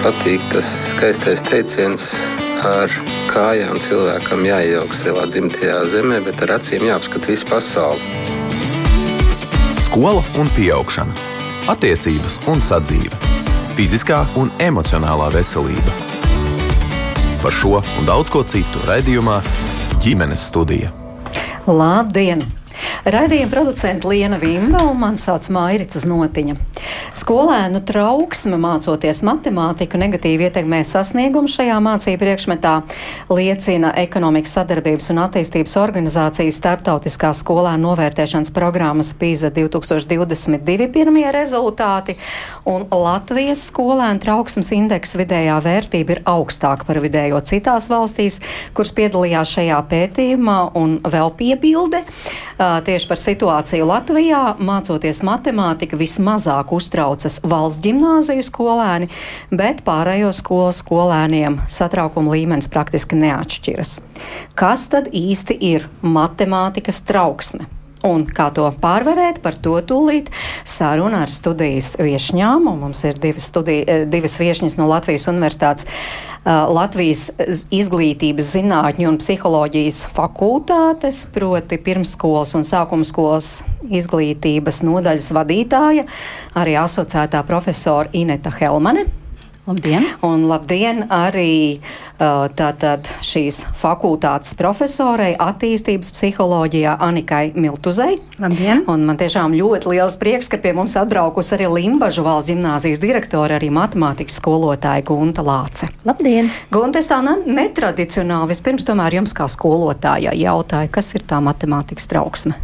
patīk tas skaistais teiciens, ar kājām cilvēkam jāiejauc savā dzimtajā zemē, bet ar acīm jāapskata visu pasauli. Skola un augšana, attiecības un sadzīve, fiziskā un emocionālā veselība. Par šo un daudz ko citu raidījumā ģimenes studija. Labdien! Raidījuma producents Liena Vimba un mani sauc Mairits Znotiņa. Skolēnu trauksme mācoties matemātiku negatīvi ietekmē sasniegumu šajā mācību priekšmetā, liecina ekonomikas sadarbības un attīstības organizācijas starptautiskās skolēnu novērtēšanas programmas PISA 2022 pirmie rezultāti, un Latvijas skolēnu trauksmes indeksa vidējā vērtība ir augstāka par vidējo citās valstīs, kuras piedalījās šajā pētījumā, un vēl piebilde tieši par situāciju Latvijā, mācoties matemātiku, vismazāk uztraucas valsts gimnāziju skolēni, bet pārējo skolu skolēniem satraukuma līmenis praktiski neatšķiras. Kas tad īsti ir matemātikas trauksme? Un kā to pārvarēt, par to tūlīt saruna ar studijas viešņām. Mums ir divas, studija, eh, divas viešņas no Latvijas Universitātes, uh, Latvijas izglītības zinātņu un psiholoģijas fakultātes, proti pirmskolas un sākuma skolas izglītības nodaļas vadītāja, arī asociētā profesora Ineta Helmane. Labdien! Un labdien arī tātad šīs fakultātes profesorei attīstības psiholoģijā Anikai Miltuzei. Labdien! Un man tiešām ļoti liels prieks, ka pie mums atbraukusi arī Limbažu valsts gimnāzijas direktore, arī matemātikas skolotāja Gunta Lāce. Labdien! Gunta, es tā netradicionāli vispirms tomēr jums kā skolotājai jautāju, kas ir tā matemātikas trauksme?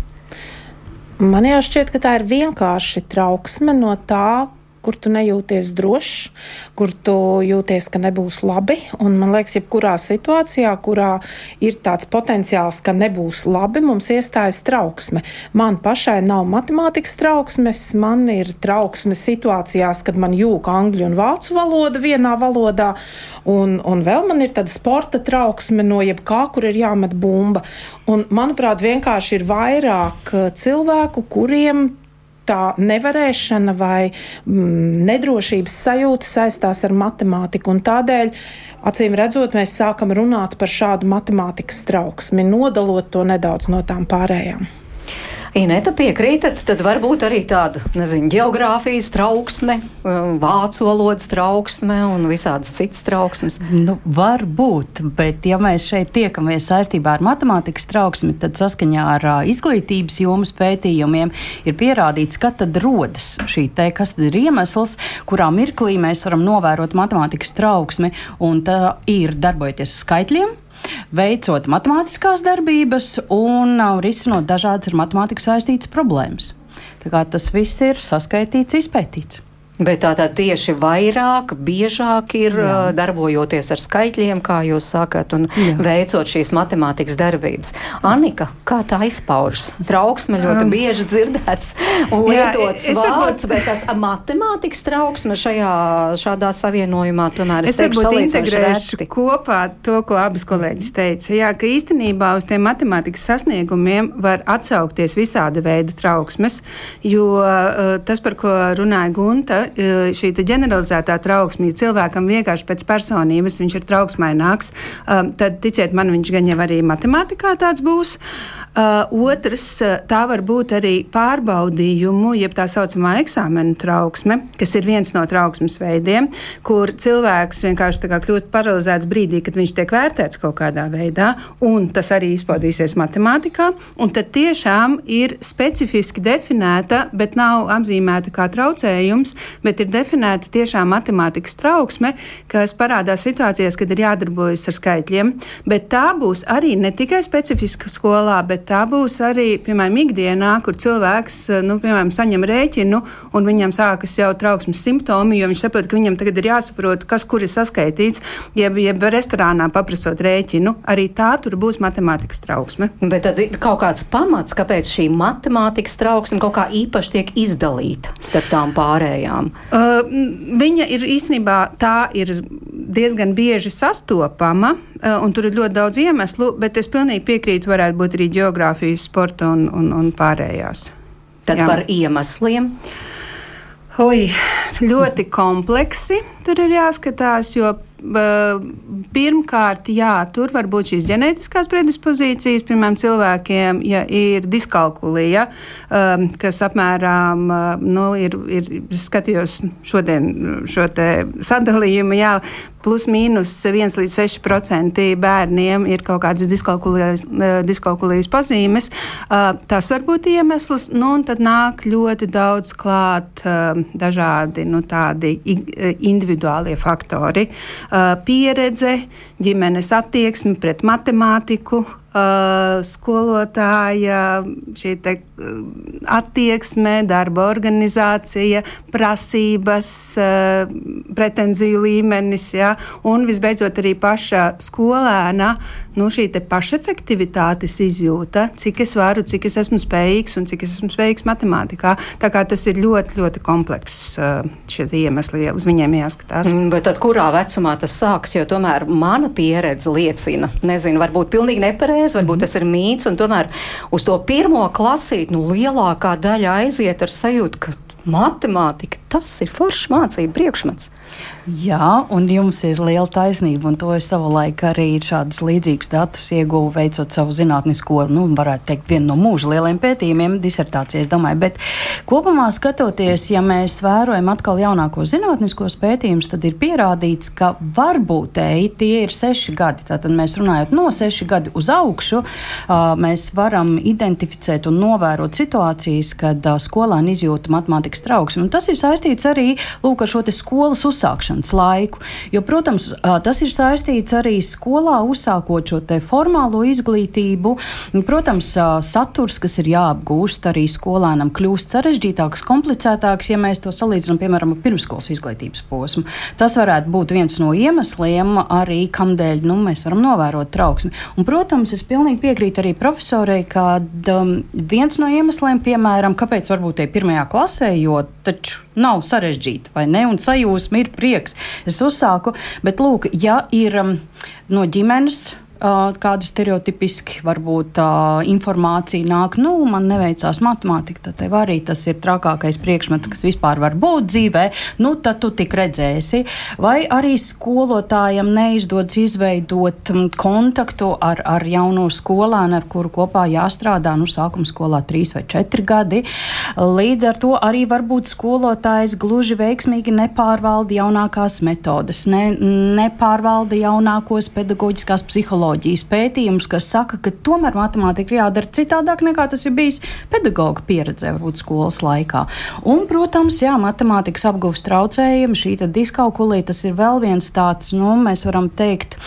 Man jau šķiet, ka tā ir vienkārši trauksme no tā, kur tu nejūties drošs, kur tu jūties, ka nebūs labi. Un man liekas, jebkurā situācijā, kurā ir tāds potenciāls, ka nebūs labi, mums iestājas trauksme. Man pašai nav matemātikas trauksmes, man ir trauksme situācijās, kad man jūka angļu un vācu valoda vienā valodā, un, un vēl man ir tāda sporta trauksme no jebkā, kur ir jāmet bumba. Un, manuprāt, vienkārši ir vairāk cilvēku, kuriem tā nevarēšana vai mm, nedrošības sajūta saistās ar matemātiku. Tādēļ, acīm redzot, mēs sākam runāt par šādu matemātikas trauksmi, nodalot to nedaudz no tām pārējām. Ineta piekrītat, tad varbūt arī tāda, nezinu, geogrāfijas trauksme, um, vācu valodas trauksme un visādas citas trauksmes. Nu, var būt, bet ja mēs šeit tiekamies saistībā ar matemātikas trauksmi, tad saskaņā ar uh, izglītības jomas pētījumiem ir pierādīts, ka tad rodas šī te, kas tad ir iemesls, kurā mirklī mēs varam novērot matemātikas trauksmi, un tā ir darbojoties skaitļiem veicot matemātiskās darbības un uh, risinot dažādas ar matemātiku saistītas problēmas. Tā kā tas viss ir saskaitīts, izpētīts. Bet tā tad tieši vairāk, biežāk ir Jā. darbojoties ar skaitļiem, kā jūs sakat, un Jā. veicot šīs matemātikas darbības. Anika, kā tā izpaužas? Trauksme ļoti um. bieži dzirdēts un lietots Jā, vārds, varbūt... bet tas matemātikas trauksme šajā, šādā savienojumā tomēr es varbūt integrēšu reti. kopā to, ko abas kolēģis teica. Jā, ka īstenībā uz tiem matemātikas sasniegumiem var atsaukties visāda veida trauksmes, jo uh, tas, par ko runāja Gunta, šī ģeneralizētā trauksme, ja cilvēkam vienkārši pēc personības viņš ir trauksmaināks, eh, tad ticiet man, viņš gan jau arī matemātikā tāds būs. Uh, otrs, tā var būt arī pārbaudījumu, jeb tā saucamā eksāmena trauksme, kas ir viens no trauksmes veidiem, kur cilvēks vienkārši kļūst paralizēts brīdī, kad viņš tiek vērtēts kaut kādā veidā, un tas arī izpaudīsies matemātikā. Tad tiešām ir specifiski definēta, bet nav apzīmēta kā traucējums, bet ir definēta tiešām matemātikas trauksme, kas parādās situācijās, kad ir jādarbojas ar skaitļiem. Bet tā būs arī ne tikai specifiska skolā, bet tā būs arī, piemēram, ikdienā, kur cilvēks, eh, nu, piemēram, saņem rēķinu un viņam sākas jau trauksmes simptomi, jo viņš saprot, ka viņam tagad ir jāsaprot, kas kur ir saskaitīts, jeb, jeb restorānā paprasot rēķinu. Arī tā tur būs matemātikas trauksme. Bet tad ir kaut kāds pamats, kāpēc šī matemātikas trauksme kaut kā īpaši tiek izdalīta starp tām pārējām. Uh, viņa ir īstenībā tā ir diezgan bieži sastopama, un tur ir ļoti daudz iemeslu, bet es pilnīgi piekrītu, varētu būt arī geogrāfijas, sporta un, un, un pārējās. Tad Jā. par iemesliem. Oi, ļoti kompleksi tur ir jāskatās, jo Pirmkārt, jā, tur var būt šīs ģenētiskās predispozīcijas, piemēram, cilvēkiem, ja ir diskalkulija, um, kas apmēram, nu, ir, ir skatījos šodien šo sadalījumu, jā, plus mīnus 1 līdz 6% bērniem ir kaut kādas diskalkulijas, diskalkulijas pazīmes. Tas var būt iemesls, nu, un tad nāk ļoti daudz klāt dažādi nu, tādi individuālie faktori pieredze, ģimenes attieksme pret matemātiku, skolotāja te, attieksme, darba organizācija, prasības, pretenziju līmenis, ja, un visbeidzot arī paša skolēna nu, šī pašefektivitātes izjūta, cik es varu, cik es esmu spējīgs un cik es esmu spējīgs matemātikā. Tā kā tas ir ļoti, ļoti komplekss šie iemesli, ja uz viņiem jāskatās. Mm, bet tad kurā vecumā tas sāks, jo tomēr mana pieredze liecina, nezinu, varbūt pilnīgi nepareizi reizi, varbūt tas ir mīts, un tomēr uz to pirmo klasīti nu, lielākā daļa aiziet ar sajūtu, ka matemātika tas ir foršs mācību priekšmets. Jā, un jums ir liela taisnība, un to es savulaik arī šādus līdzīgus datus ieguvu, veicot savu zinātnisko, nu, varētu teikt, vienu no mūža lieliem pētījumiem, disertācijas, domāju. Bet kopumā skatoties, ja mēs vērojam atkal jaunākos zinātniskos pētījumus, tad ir pierādīts, ka varbūt ej, tie ir seši gadi. Tātad mēs runājot no seši gadi uz augšu, mēs varam identificēt un novērot situācijas, kad skolēni izjūta matemātikas trauksmi. Un tas ir saistīts arī lūk, ar šo skolas uzsākšanas laiku. Jo, protams, tas ir saistīts arī skolā uzsākot šo formālo izglītību. Protams, saturs, kas ir jāapgūst arī skolēnam, kļūst sarežģītāks, komplicētāks, ja mēs to salīdzinām, piemēram, ar pirmskolas izglītības posmu. Tas varētu būt viens no iemesliem, arī kamdēļ nu, mēs varam novērot trauksmi. Un, protams, es pilnīgi piekrītu arī profesorei, ka um, viens no iemesliem, piemēram, kāpēc varbūt tie pirmajā klasē, jo taču nav sarežģīti, vai ne? Un sajūsma ir prieks. Es uzsāku, bet lūk, ja ir um, no ģimenes kāda stereotipiski varbūt uh, informācija nāk, nu, man neveicās matemātika, tad tev arī tas ir trakākais priekšmets, kas vispār var būt dzīvē, nu, tad tu tik redzēsi. Vai arī skolotājam neizdodas izveidot kontaktu ar, ar jauno skolānu, ar kuru kopā jāstrādā, nu, sākuma skolā trīs vai četri gadi. Līdz ar to arī varbūt skolotājs gluži veiksmīgi nepārvalda jaunākās metodas, ne, nepārvalda jaunākos pedagoģiskās psiholoģijas psiholoģijas pētījumus, kas saka, ka tomēr matemātika ir jādara citādāk nekā tas ir bijis pedagoģa pieredzē, varbūt skolas laikā. Un, protams, jā, matemātikas apgūves traucējumi, šī diskalkulija, tas ir vēl viens tāds, nu, mēs varam teikt,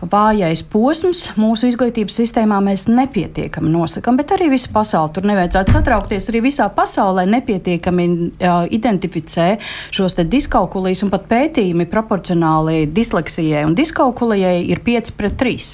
vājais posms mūsu izglītības sistēmā mēs nepietiekami nosakām, bet arī visa pasaule tur nevajadzētu satraukties. Arī visā pasaulē nepietiekami uh, identificē šos diskalkulijas un pat pētījumi proporcionāli disleksijai un diskalkulijai ir 5 pret 3.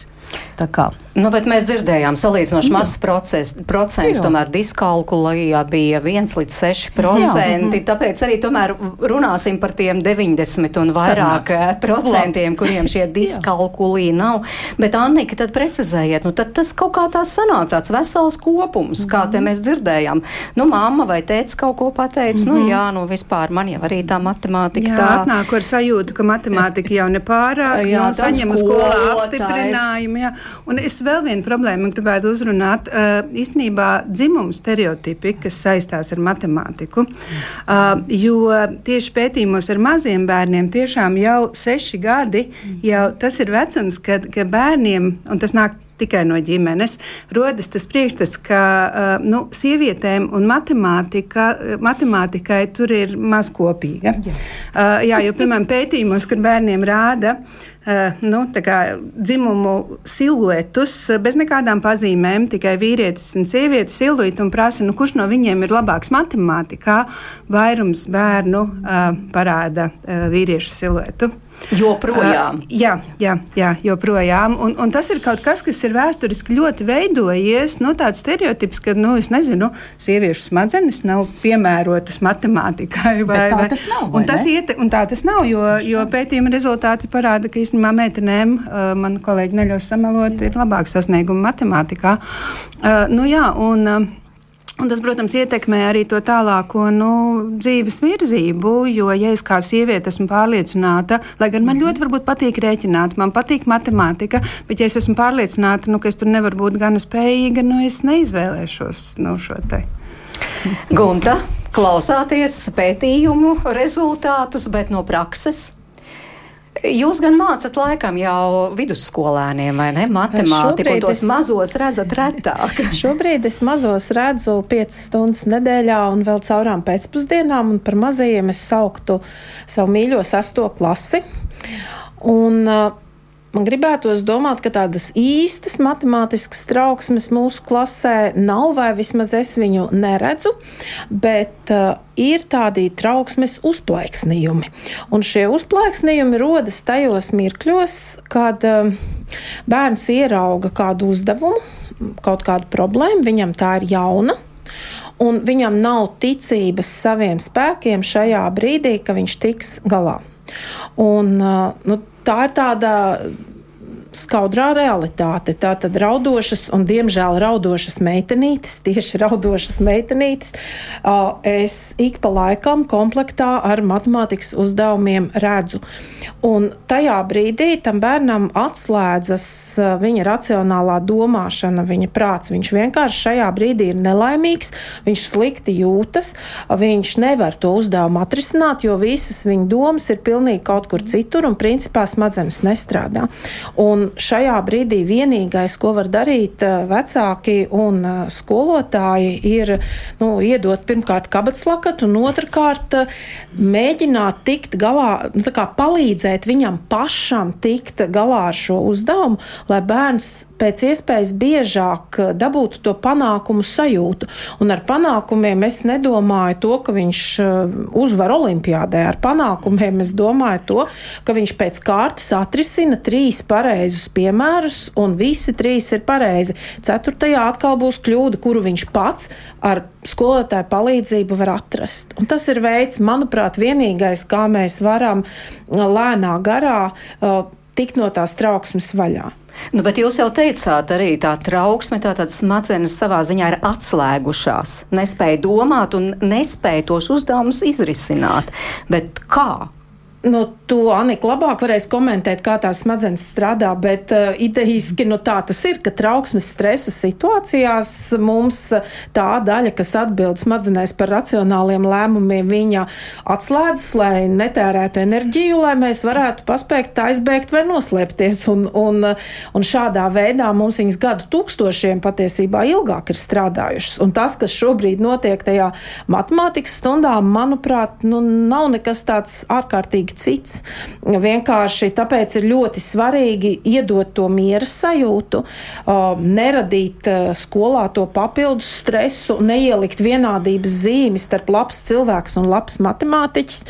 Tā kā Nu, bet mēs dzirdējām, salīdzinoši mazs procents, tomēr diskalkulējā bija 1 līdz 6 procenti. Tāpēc arī tomēr runāsim par tiem 90 un vairāk Sarunāts. Eh, procentiem, kuriem šie diskalkulī nav. Bet, Annika, tad precizējiet, nu tad tas kaut kā tā sanāk, tāds vesels kopums, mm -hmm. kā te mhm. mēs dzirdējām. Nu, mamma vai tēts kaut ko pateica, mm -hmm. nu mhm. jā, nu vispār man jau arī tā matemātika jā, tā. atnāk ar sajūtu, ka matemātika jau nepārāk, jā, no, saņem skolā apstiprinājumu. Jā. Un es vēl viena problēma gribētu uzrunāt. Uh, īstenībā dzimumu stereotipi, kas saistās ar matemātiku, uh, jo tieši pētījumos ar maziem bērniem tiešām jau seši gadi, jau tas ir vecums, kad, kad bērniem, un tas nāk tikai no ģimenes, rodas tas priekšstats, ka uh, nu, sievietēm un matemātika, matemātikai tur ir maz kopīga. Jā, jā jo, piemēram, pētījumos, kad bērniem rāda, uh, Eh, nu, dzimumu siluetus bez nekādām pazīmēm, tikai vīrietis un sievietes siluetu un prasa, nu, kurš no viņiem ir labāks matemātikā. Vairums bērnu uh, parāda vīriešu siluetu. Joprojām. Uh, jā, jā, jā, joprojām. Un, un tas ir kaut kas, kas ir vēsturiski ļoti veidojies. Nu, tāds stereotips, ka, nu, es nezinu, sieviešu smadzenes nav piemērotas matemātikai. Vai, Bet tā vai, tas nav. Un tas iet, un tā tas nav, jo, jo pētījuma rezultāti parāda, ka īstenībā meitenēm, uh, man kolēģi neļaus samalot, jā. ir labāk sasniegumi matemātikā. Uh, nu, jā, un, uh, Un tas, protams, ietekmē arī to tālāko nu, dzīves virzību, jo, ja es kā sieviete esmu pārliecināta, lai gan man ļoti varbūt patīk rēķināt, man patīk matemātika, bet ja es esmu pārliecināta, nu, ka es tur nevaru būt gana spējīga, nu, es neizvēlēšos nu, šo te. Gunta, klausāties pētījumu rezultātus, bet no prakses? Jūs gan mācāt laikam jau vidusskolēniem, vai ne? Matemātiku, tos es, mazos redzat retāk. šobrīd es mazos redzu 5 stundas nedēļā un vēl caurām pēcpusdienām, un par mazajiem es sauktu savu mīļo sesto klasi. Un, uh, Man gribētos domāt, ka tādas īstas matemātiskas trauksmes mūsu klasē nav, vai vismaz es viņu neredzu, bet uh, ir tādi trauksmes uzplaiksnījumi. Un šie uzplaiksnījumi rodas tajos mirkļos, kad uh, bērns ierauga kādu uzdevumu, kaut kādu problēmu, viņam tā ir jauna. Un viņam nav ticības saviem spēkiem šajā brīdī, ka viņš tiks galā. Un, uh, nu, tā ir tāda skaudrā realitāte. Tā tad raudošas un, diemžēl, raudošas meitenītes, tieši raudošas meitenītes, es ik pa laikam komplektā ar matemātikas uzdevumiem redzu. Un tajā brīdī tam bērnam atslēdzas viņa racionālā domāšana, viņa prāts. Viņš vienkārši šajā brīdī ir nelaimīgs, viņš slikti jūtas, viņš nevar to uzdevumu atrisināt, jo visas viņa domas ir pilnīgi kaut kur citur un principā smadzenes nestrādā. Un Un šajā brīdī vienīgais, ko var darīt eh, vecāki un eh, skolotāji, ir nu, iedot pirmkārt kabatslakatu, un otrkārt eh, mēģināt tikt galā, nu, palīdzēt viņam pašam tikt galā ar šo uzdevumu, lai bērns pēc iespējas biežāk dabūtu to panākumu sajūtu. Un ar panākumiem es nedomāju to, ka viņš uzvar olimpiādē. Ar panākumiem es domāju to, ka viņš pēc kārtas atrisina trīs pareizus pareizus piemērus, un visi trīs ir pareizi. Ceturtajā atkal būs kļūda, kuru viņš pats ar skolotāju palīdzību var atrast. Un tas ir veids, manuprāt, vienīgais, kā mēs varam lēnā garā uh, tikt no tās trauksmes vaļā. Nu, bet jūs jau teicāt, arī tā trauksme, tā tad smadzenes savā ziņā ir atslēgušās, nespēja domāt un nespēja tos uzdevumus izrisināt. Bet kā? Nu, to Anika labāk varēs komentēt, kā tās smadzenes strādā, bet uh, idejiski nu, tā tas ir, ka trauksmes stresa situācijās mums uh, tā daļa, kas atbild smadzenēs par racionāliem lēmumiem, viņa atslēdzas, lai netērētu enerģiju, lai mēs varētu paspēt aizbēgt vai noslēpties. Un, un, un šādā veidā mums viņas gadu tūkstošiem patiesībā ilgāk ir strādājušas. Un tas, kas šobrīd notiek tajā matemātikas stundā, manuprāt, nu, nav nekas tāds ārkārtīgi cits. Vienkārši tāpēc ir ļoti svarīgi iedot to miera sajūtu, neradīt skolā to papildus stresu, neielikt vienādības zīmi starp labs cilvēks un labs matemātiķis.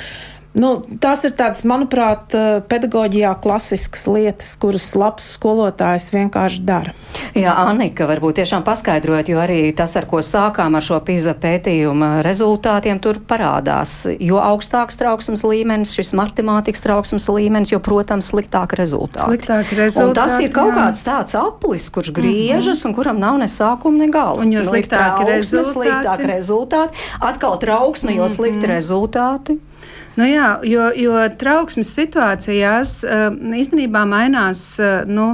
Nu, tās ir tādas, manuprāt, eh, pedagoģijā klasiskas lietas, kuras labs skolotājs vienkārši dara. Jā, Annika, varbūt tiešām paskaidrot, jo arī tas, ar ko sākām ar šo PISA pētījuma rezultātiem, tur parādās. Jo augstāks trauksmes līmenis, šis matemātikas trauksmes līmenis, jo, protams, sliktāk rezultāti. Sliktāk rezultāti. Un tas ir kaut jā. kāds tāds aplis, kurš griežas mm -hmm. un kuram nav ne sākuma, ne gala. Un jo sliktāk rezultāti. Sliktāk rezultāti. Atkal trauksme, jo mm -hmm. slikti rezultāti. Nu jā, jo, jo trauksmes situācijās eh, īstenībā mainās. Eh, nu,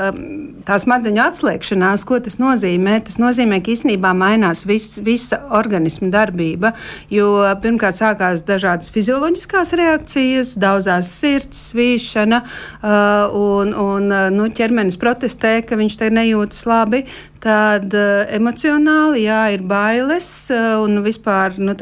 eh, tā smadzeņu atslēgšanās, ko tas nozīmē? Tas nozīmē, ka īstenībā mainās vis, visa organisma darbība. Jo pirmkārt sākās dažādas fizioloģiskās reakcijas, daudzās sirds svīšana, un, un nu, ķermenis protestē, ka viņš te nejūtas labi. Tad emocionāli jā, ir bailes un vispār. Nu,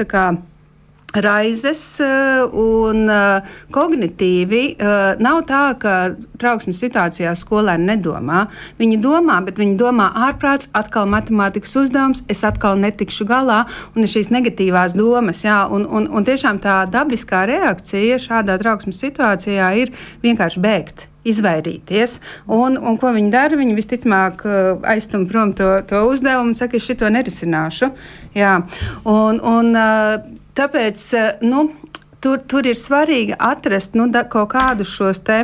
raizes eh, un eh, kognitīvi eh, nav tā, ka trauksmes situācijā skolēni nedomā. Viņi domā, bet viņi domā ārprāts, atkal matemātikas uzdevums, es atkal netikšu galā, un ir šīs negatīvās domas. Jā, un, un, un tiešām tā dabiskā reakcija šādā trauksmes situācijā ir vienkārši bēgt izvairīties. Un, un ko viņi dara? Viņi visticamāk aiztum prom to, to uzdevumu un saka, es šito nerisināšu. Jā. Un, un, Tāpēc eh, nu, tur, tur ir svarīgi atrast nu, da, kaut kādus šos te.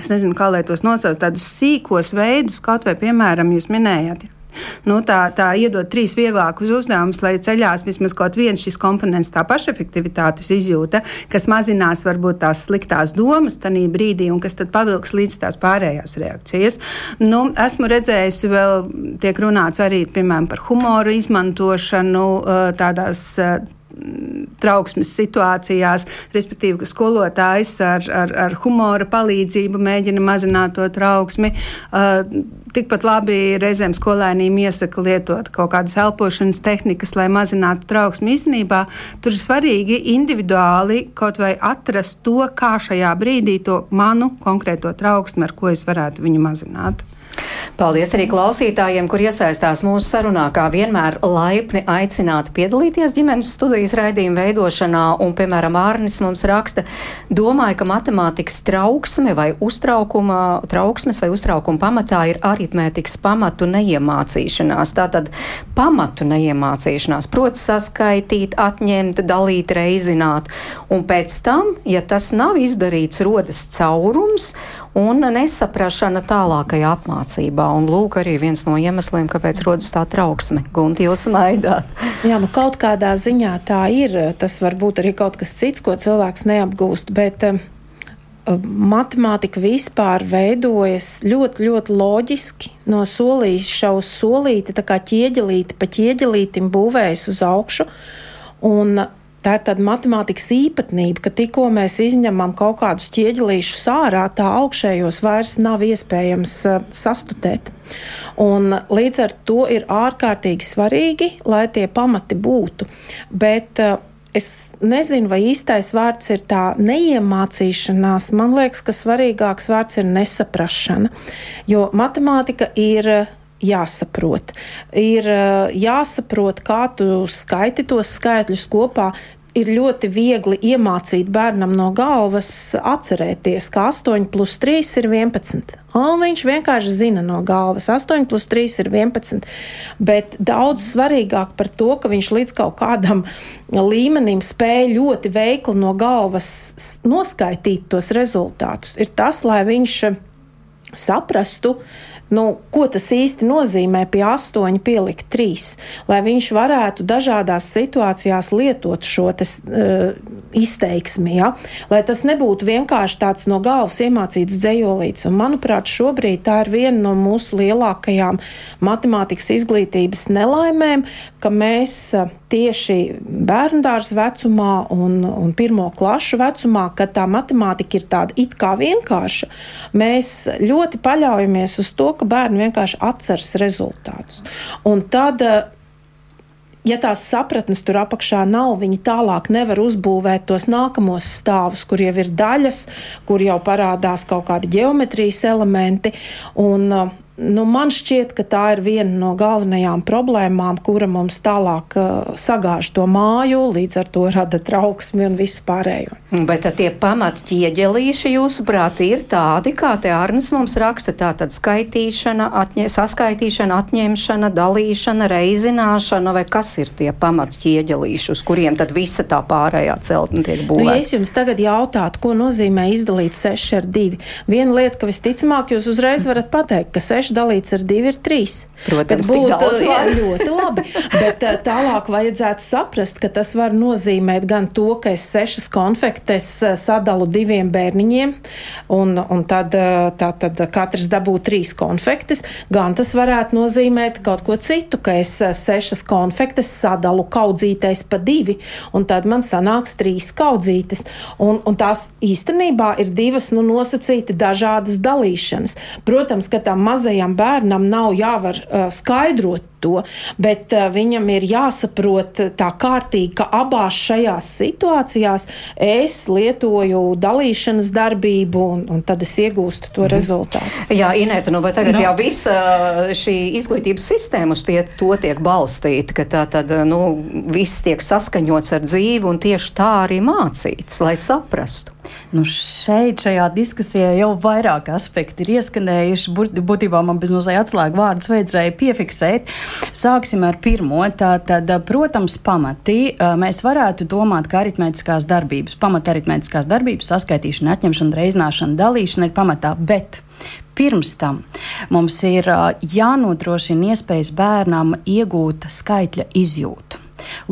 Es nezinu, kā lai tos nosauc, tādus sīkos veidus, kaut vai, piemēram, jūs minējāt, Nu, tā, tā iedod trīs vieglākus uzdevumus, lai ceļās vismaz kaut viens šis komponents, tā pašefektivitātes izjūta, kas mazinās varbūt tās sliktās domas tajā brīdī un kas tad pavilks līdz tās pārējās reakcijas. Nu, esmu redzējis, vēl tiek runāts arī piemēram par humoru izmantošanu tādās trauksmes situācijās, respektīvi, ka skolotājs ar, ar, ar humora palīdzību mēģina mazināt to trauksmi. Uh, tikpat labi reizēm skolēniem iesaka lietot kaut kādas elpošanas tehnikas, lai mazinātu trauksmi. Īstenībā tur ir svarīgi individuāli kaut vai atrast to, kā šajā brīdī to manu konkrēto trauksmi, ar ko es varētu viņu mazināt. Paldies arī klausītājiem, kur iesaistās mūsu sarunā, kā vienmēr laipni aicināti piedalīties ģimenes studijas raidījuma veidošanā. Un, piemēram, Ārnis mums raksta, domāju, ka matemātikas trauksme vai uztraukuma, trauksmes vai uztraukuma pamatā ir aritmētikas pamatu neiemācīšanās. Tātad pamatu neiemācīšanās, proti saskaitīt, atņemt, dalīt, reizināt. Un pēc tam, ja tas nav izdarīts, rodas caurums un nesaprašana tālākajā apmācībā. Un lūk, arī viens no iemesliem, kāpēc rodas tā trauksme. Gunti, jūs smaidāt. Jā, nu kaut kādā ziņā tā ir. Tas var būt arī kaut kas cits, ko cilvēks neapgūst. Bet, uh, matemātika vispār veidojas ļoti, ļoti loģiski no solīša uz solīti, tā kā ķieģelīti pa ķieģelītim būvējas uz augšu. Un Tā ir tāda matemātikas īpatnība, ka tikko mēs izņemam kaut kādus ķieģelīšus ārā, tā augšējos vairs nav iespējams uh, sastutēt. Un līdz ar to ir ārkārtīgi svarīgi, lai tie pamati būtu. Bet, uh, Es nezinu, vai īstais vārds ir tā neiemācīšanās. Man liekas, ka svarīgāks vārds ir nesaprašana. Jo matemātika ir jāsaprot. Ir eh, jāsaprot, kā tu skaiti tos skaitļus kopā. Ir ļoti viegli iemācīt bērnam no galvas, atcerēties, ka 8 plus 3 ir 11. Un viņš vienkārši zina no galvas, 8 plus 3 ir 11. Bet daudz svarīgāk par to, ka viņš līdz kaut kādam līmenim spēja ļoti veikli no galvas noskaitīt tos rezultātus, ir tas, lai viņš saprastu, uh, nu, ko tas īsti nozīmē pie astoņa pielikt trīs, lai viņš varētu dažādās situācijās lietot šo tas, uh, izteiksmi, ja? lai tas nebūtu vienkārši tāds no galvas iemācīts dzējolīts. Un, manuprāt, šobrīd tā ir viena no mūsu lielākajām matemātikas izglītības nelaimēm, ka mēs tieši bērndārs vecumā un, un pirmo klašu vecumā, kad tā matemātika ir tāda it kā vienkārša, mēs ļoti paļaujamies uz to, ka bērni vienkārši atceras rezultātus. Un tad, ja tās sapratnes tur apakšā nav, viņi tālāk nevar uzbūvēt tos nākamos stāvus, kur jau ir daļas, kur jau parādās kaut kādi geometrijas elementi. Un, nu, man šķiet, ka tā ir viena no galvenajām problēmām, kura mums tālāk uh, sagāž to māju, līdz ar to rada trauksmi un visu pārējo. Bet tie pamati ķieģelīši, jūsuprāt, ir tādi, kā te Arnis mums raksta, tā tad skaitīšana, atņē, saskaitīšana, atņemšana, dalīšana, reizināšana, vai kas ir tie pamati ķieģelīši, uz kuriem tad visa tā pārējā celtne tiek būvēta? Nu, ja es jums tagad jautātu, ko nozīmē izdalīt 6 ar 2, viena lieta, ka visticamāk jūs uzreiz varat pateikt, ka 6 dalīts ar 2 ir 3. Protams, būtu daudz, jā, ļoti labi. Bet tālāk vajadzētu saprast, ka tas var nozīmēt gan to, ka es sešas konfektes sadalu diviem bērniņiem, un, un tad, tā, tad katrs dabū trīs konfektes, gan tas varētu nozīmēt kaut ko citu, ka es sešas konfektes sadalu kaudzītais pa divi, un tad man sanāks trīs kaudzītes. Un, un tās īstenībā ir divas nu, nosacīti dažādas dalīšanas. Protams, ka tam mazajam bērnam nav jāvar uh, skaidrot to, bet uh, viņam ir jāsaprot tā kārtīgi, ka abās šajās situācijās es lietoju dalīšanas darbību, un, un tad es iegūstu to mm. rezultātu. Jā, Inēta, nu, bet tagad no. jau visa šī izglītības sistēma uz tie, to tiek balstīta, ka tā tad, nu, viss tiek saskaņots ar dzīvi un tieši tā arī mācīts, lai saprastu. Nu šeit, šajā diskusijā, jau vairāk aspekti ir ieskanējuši. Būtībā man bez mazliet atslēgu vārdus vajadzēja piefiksēt. Sāksim ar pirmo. Tātad, protams, pamatī mēs varētu domāt, ka aritmētiskās darbības, pamata aritmētiskās darbības, saskaitīšana, atņemšana, reizināšana, dalīšana ir pamatā. Bet Pirms tam mums ir jānodrošina iespējas bērnam iegūt skaitļa izjūtu.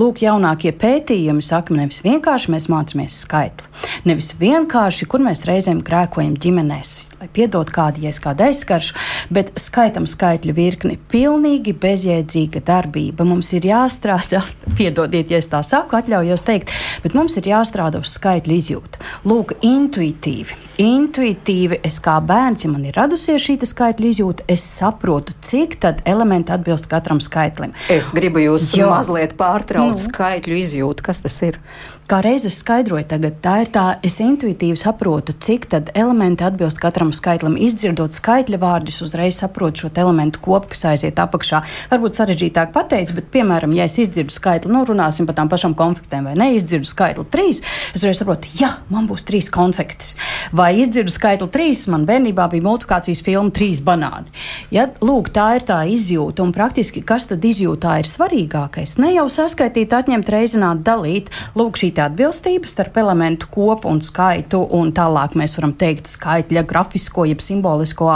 Lūk, jaunākie pētījumi saka, nevis vienkārši mēs mācāmies skaitli, nevis vienkārši, kur mēs reizēm grēkojam ģimenēs, lai piedod kādu, ja es kādu aizskaršu, bet skaitam skaitļu virkni. Pilnīgi bezjēdzīga darbība. Mums ir jāstrādā, piedodiet, ja es tā saku, atļaujos teikt, bet mums ir jāstrādā uz skaitļu izjūtu. Lūk, intuitīvi. Intuitīvi es kā bērns, ja man ir radusies šī skaitļu izjūta, es saprotu, cik tad elementi atbilst katram skaitlim. Es gribu jūs jo. mazliet pārtraukt nu. skaitļu izjūtu. Kas tas ir? Kā reizes skaidroju, tagad tā ir tā, es intuitīvi saprotu, cik tad elementi atbilst katram skaitlim. Izdzirdot skaitļa vārdus, uzreiz saprotu šo elementu kopu, kas aiziet apakšā. Varbūt sarežģītāk pateikt, bet, piemēram, ja es izdzirdu skaitli, nu, runāsim par tām pašām konfektēm, vai neizdzirdu skaitli trīs, es uzreiz saprotu, ja man būs trīs konfektes. Vai izdzirdu skaitli trīs, man bērnībā bija multiplikācijas filma trīs banāni. Ja, lūk, tā ir tā izjūta, un praktiski kas tad izjūtā ir svarīgākais? Ne jau saskaitīt, atņemt, reizināt, dalīt. Lūk, šī atbilstība starp elementu kopu un skaitu, un tālāk mēs varam teikt skaitļa grafisko, jeb simbolisko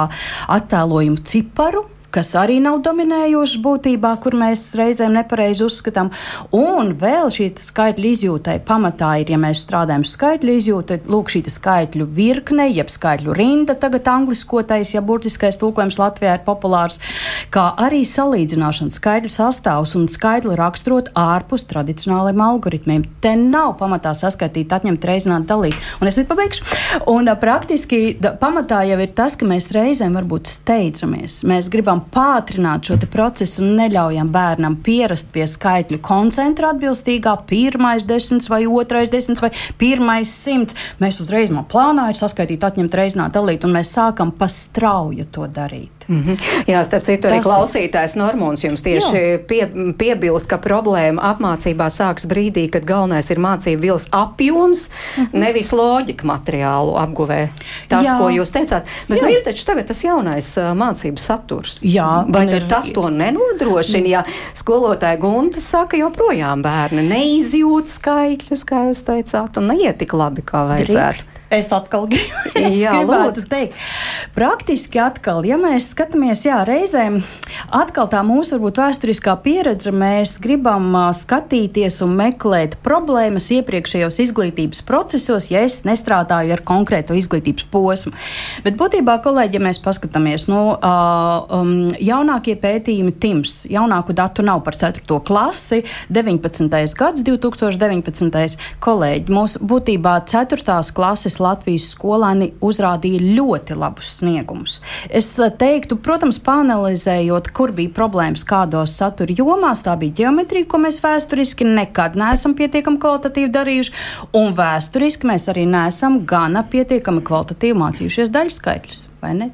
attēlojumu ciparu kas arī nav dominējošs būtībā, kur mēs reizēm nepareizi uzskatām. Un vēl šī skaitļu izjūtai pamatā ir, ja mēs strādājam skaitļu izjūtu, lūk, šī skaitļu virkne, jeb skaitļu rinda, tagad angliskotais, ja burtiskais tulkojums Latvijā ir populārs, kā arī salīdzināšana skaitļu sastāvs un skaitļu raksturot ārpus tradicionāliem algoritmiem. Te nav pamatā saskaitīt, atņemt, reizināt, dalīt. Un es līdz pabeigšu. Un praktiski da, pamatā jau ir tas, ka mēs reizēm varbūt steidzamies. Mēs gribam pātrināt šo procesu un neļaujam bērnam pierast pie skaitļu koncentra atbilstīgā, pirmais desmits vai otrais desmits vai pirmais simts. Mēs uzreiz no plānā ir saskaitīt, atņemt, reizināt, dalīt, un mēs sākam pa strauju to darīt. Mm -hmm. Jā, starp citu, arī klausītājs Normons jums tieši jā. pie, piebilst, ka problēma apmācībā sāks brīdī, kad galvenais ir mācību vils apjoms, mm -hmm. nevis loģika materiālu apguvē. Tas, jā. ko jūs teicāt. Bet nu, ir taču tagad tas jaunais uh, mācību saturs. Jā, Vai ir... tas to nenodrošina? Ja skolotāja Gunta saka, joprojām bērni neizjūt skaitļus, kā jūs teicāt, un neiet tik labi, kā vajadzētu. Drīkst. Es atkal gribu, es jā, lūdzu. teikt, praktiski atkal, ja mēs skatāmies, jā, reizēm atkal tā mūsu varbūt vēsturiskā pieredze, mēs gribam skatīties un meklēt problēmas iepriekšējos izglītības procesos, ja es nestrādāju ar konkrēto izglītības posmu. Bet būtībā, kolēģi, ja mēs paskatāmies, nu, um, jaunākie pētījumi TIMS, jaunāku datu nav par 4. klasi, 19. gads, 2019. kolēģi, mūsu būtībā 4. klases Latvijas skolēni uzrādīja ļoti labus sniegumus. Es eh, teiktu, protams, panelizējot, kur bija problēmas kādos satura jomās, tā bija ģeometrija, ko mēs vēsturiski nekad neesam pietiekami kvalitatīvi darījuši, un vēsturiski mēs arī neesam gana pietiekami kvalitatīvi mācījušies daļskaitļus.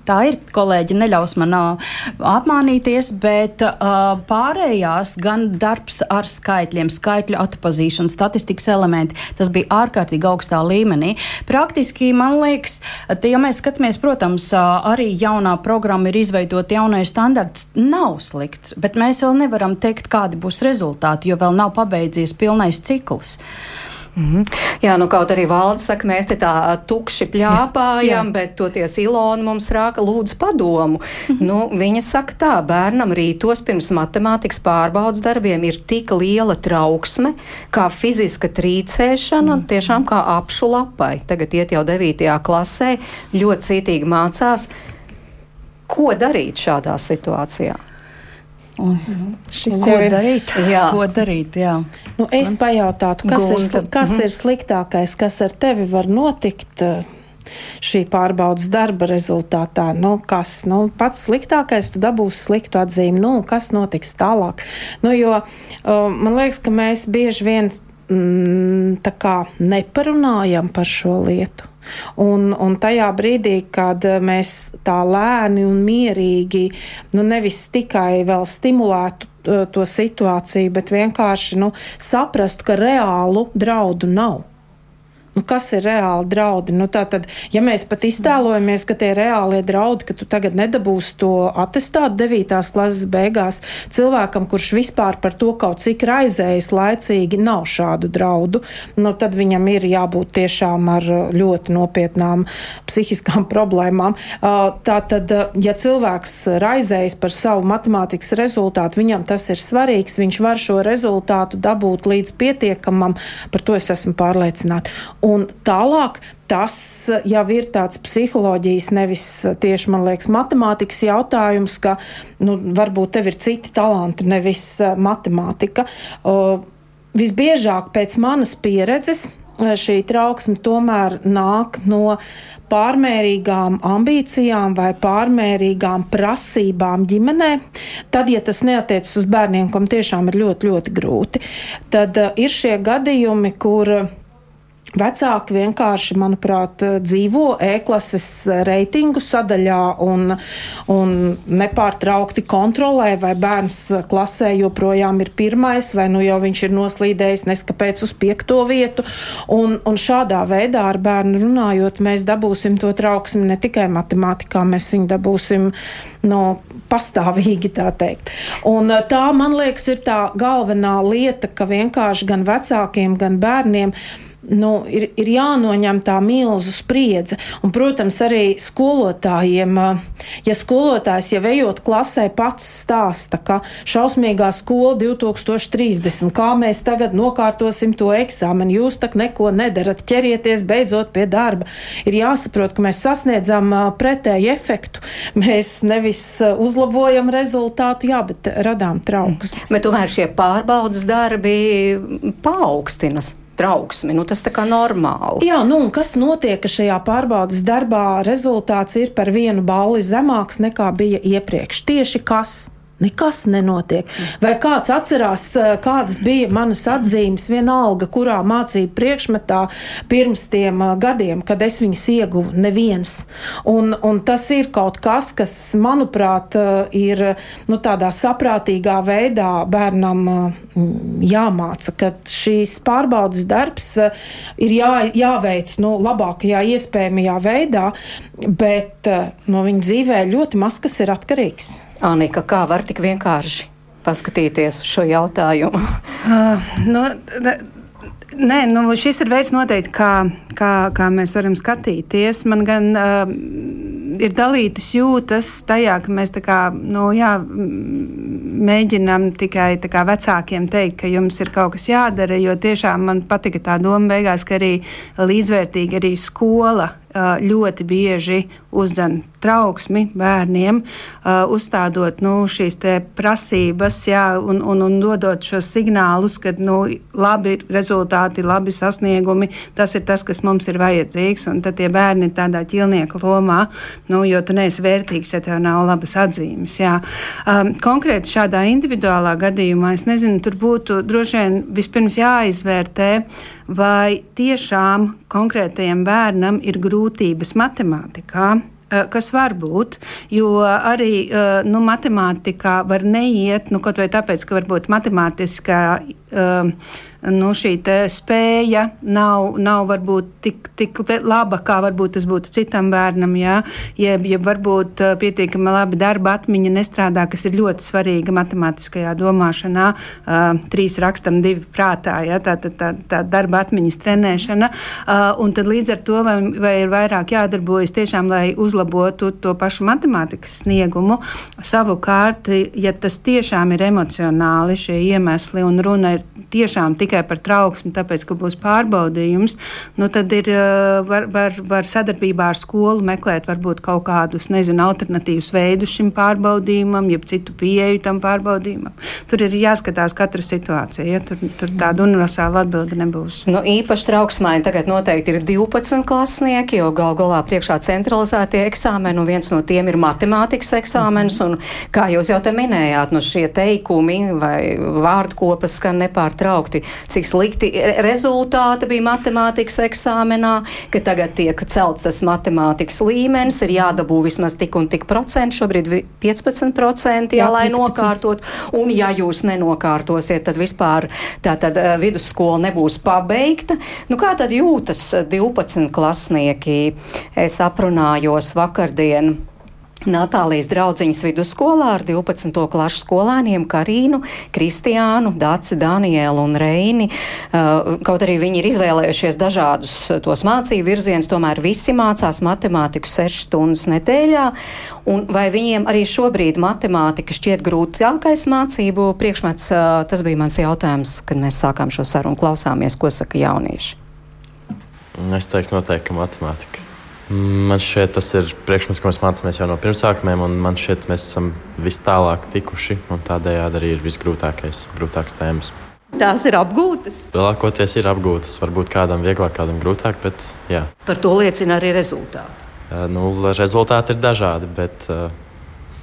Tā ir kolēģi, neļaus man apmānīties, bet uh, pārējās gan darbs ar skaitļiem, skaitļu atpazīšana, statistikas elementi, tas bija ārkārtīgi augstā līmenī. Praktiski, man liekas, ja mēs skatāmies, protams, arī jaunā programma ir izveidota, jaunais standarts nav slikts, bet mēs vēl nevaram teikt, kādi būs rezultāti, jo vēl nav pabeidzies pilnais cikls. Mm -hmm. Jā, nu kaut arī valdes saka, mēs te tā tukši pļāpājam, jā, jā. bet toties Ilona mums rāka lūdzu padomu. Mm -hmm. nu, viņa saka tā, bērnam rītos pirms matemātikas pārbaudas darbiem ir tik liela trauksme, kā fiziska trīcēšana, mm -hmm. tiešām kā apšu lapai. Tagad iet jau 9. klasē, ļoti cītīgi mācās. Ko darīt šādā situācijā? Un, šis ko ir darīt? Jā. Ko darīt? Jā. Nu, es pajautātu, kas, Gunta. ir, kas mm ir sliktākais, kas ar tevi var notikt? Eh, šī pārbaudas darba rezultātā. Nu, kas nu, pats sliktākais, tu dabūsi sliktu atzīmi, nu, kas notiks tālāk. Nu, jo, uh, man liekas, ka mēs bieži vien mm, neparunājam par šo lietu. Un, un tajā brīdī, kad mēs tā lēni un mierīgi, nu nevis tikai vēl stimulētu to situāciju, bet vienkārši nu, saprastu, ka reālu draudu nav. Nu, kas ir reāli draudi? Nu, tātad, ja mēs pat iztēlojamies, ka tie reālie draudi, ka tu tagad nedabūsi to atestātu 9. klases beigās, cilvēkam, kurš vispār par to kaut cik raizējas laicīgi, nav šādu draudu, nu, tad viņam ir jābūt tiešām ar ļoti nopietnām psihiskām problēmām. Tātad, ja cilvēks raizējas par savu matemātikas rezultātu, viņam tas ir svarīgs, viņš var šo rezultātu dabūt līdz pietiekamam, par to es esmu pārliecināta. Un tālāk tas jau ir tāds psiholoģijas, nevis tieši, man liekas, matemātikas jautājums, ka nu, varbūt tev ir citi talanti, nevis matemātika. Uh, visbiežāk pēc manas pieredzes šī trauksme tomēr nāk no pārmērīgām ambīcijām vai pārmērīgām prasībām ģimenē, tad, ja tas neatiecas uz bērniem, kam tiešām ir ļoti, ļoti grūti, tad uh, ir šie gadījumi, kur Vecāki vienkārši, manuprāt, dzīvo E-klases reitingu sadaļā un, un nepārtraukti kontrolē, vai bērns klasē joprojām ir pirmais, vai nu jau viņš ir noslīdējis neskapēc uz piekto vietu. Un, un šādā veidā ar bērnu runājot, mēs dabūsim to trauksmi ne tikai matemātikā, mēs viņu dabūsim no pastāvīgi, tā teikt. Un tā, man liekas, ir tā galvenā lieta, ka vienkārši gan vecākiem, gan bērniem nu, ir, ir jānoņem tā milzu spriedze. Un, protams, arī skolotājiem, ja skolotājs jau ejot klasē pats stāsta, ka šausmīgā skola 2030, kā mēs tagad nokārtosim to eksāmenu, jūs tak neko nedarat, ķerieties beidzot pie darba. Ir jāsaprot, ka mēs sasniedzam pretēju efektu. Mēs nevis uzlabojam rezultātu, jā, bet radām trauks. Bet tomēr šie pārbaudas darbi paaugstinās trauksmi. Nu, tas tā kā normāli. Jā, nu un kas notiek, ka šajā pārbaudas darbā rezultāts ir par vienu balli zemāks nekā bija iepriekš? Tieši kas? Nekas nenotiek. Vai kāds atcerās, eh, kādas bija manas atzīmes, vienalga, kurā mācību priekšmetā pirms tiem eh, gadiem, kad es viņas ieguvu? Neviens. Un, un tas ir kaut kas, kas, manuprāt, eh, ir nu, tādā saprātīgā veidā bērnam jāmāca, ka šīs pārbaudas darbs ir jā, jāveic nu, labākajā iespējamajā veidā, bet no viņa dzīvē ļoti maz kas ir atkarīgs. Anika, kā var tik vienkārši paskatīties uz šo jautājumu? Uh, nu, da, Nē, nu, šis ir veids noteikti, kā, kā, kā mēs varam skatīties. Man gan uh, ir dalītas jūtas tajā, ka mēs kā, nu, jā, mēģinām tikai kā, vecākiem teikt, ka jums ir kaut kas jādara, jo tiešām man patika tā doma beigās, ka arī līdzvērtīgi arī skola ļoti bieži uzdzen trauksmi bērniem, uzstādot nu, šīs prasības jā, un, un, un dodot šos signālus, ka nu, labi rezultāti, labi sasniegumi, tas ir tas, kas mums ir vajadzīgs. Tad tie bērni ir tādā ķilnieka lomā, nu, jo tu neesi vērtīgs, ja tev nav labas atzīmes. Jā. Um, konkrēti šādā individuālā gadījumā, es nezinu, tur būtu droši vien vispirms jāizvērtē, vai tiešām konkrētajam bērnam ir grūtības matemātikā. Eh, kas var būt, jo arī eh, nu, matemātikā var neiet, nu, kaut vai tāpēc, ka varbūt matemātiskā nu, šī spēja nav, nav varbūt tik, tik laba, kā varbūt tas būtu citam bērnam, jā, jeb, jeb varbūt uh, pietiekami labi darba atmiņa nestrādā, kas ir ļoti svarīga matemātiskajā domāšanā. Uh, trīs rakstam, divi prātā, jā, tā, tā, tā, tā darba atmiņas trenēšana. Uh, un tad līdz ar to vai, vai ir vairāk jādarbojas tiešām, lai uzlabotu to pašu matemātikas sniegumu. Savukārt, ja tas tiešām ir emocionāli šie iemesli un runa ir tiešām tik tikai par trauksmi, tāpēc, ka būs pārbaudījums, nu, tad ir, var, var, var sadarbībā ar skolu meklēt varbūt kaut kādus, nezinu, alternatīvus veidus šim pārbaudījumam, jeb citu pieeju tam pārbaudījumam. Tur ir jāskatās katra situācija, ja tur, tur tāda universāla atbilde nebūs. Nu, īpaši trauksmai tagad noteikti ir 12 klasnieki, jo gal galā priekšā centralizētie eksāmeni, un viens no tiem ir matemātikas eksāmenis, un kā jūs jau te minējāt, nu šie teikumi vai vārdkopas skan nepārtraukti, cik slikti rezultāti bija matemātikas eksāmenā, ka tagad tiek celts tas matemātikas līmenis, ir jādabū vismaz tik un tik procentu, šobrīd 15%, jā, jā lai 15. nokārtot, un ja jūs nenokārtosiet, tad vispār tā tad eh, vidusskola nebūs pabeigta. Nu, kā tad jūtas 12 klasnieki? Es aprunājos vakardien Natālijas draudziņas vidusskolā ar 12. klašu skolēniem Karīnu, Kristiānu, Dāci, Danielu un Reini. Uh, kaut arī viņi ir izvēlējušies dažādus tos mācību virzienus, tomēr visi mācās matemātiku 6 stundas nedēļā. Un vai viņiem arī šobrīd matemātika šķiet grūtākais mācību priekšmets? Uh, tas bija mans jautājums, kad mēs sākām šo sarunu klausāmies, ko saka jaunieši. Es teiktu noteikti, ka matemātika. Man šķiet, tas ir priekšmets, ko mēs mācāmies jau no pirmsākumiem, un man šķiet, mēs esam vis tālāk tikuši, un tādējādi arī ir visgrūtākais, grūtākās tēmas. Tās ir apgūtas. Lielākoties ir apgūtas. Varbūt kādam vieglāk, kādam grūtāk, bet jā. Par to liecina arī rezultāti. Nu, rezultāti ir dažādi, bet uh,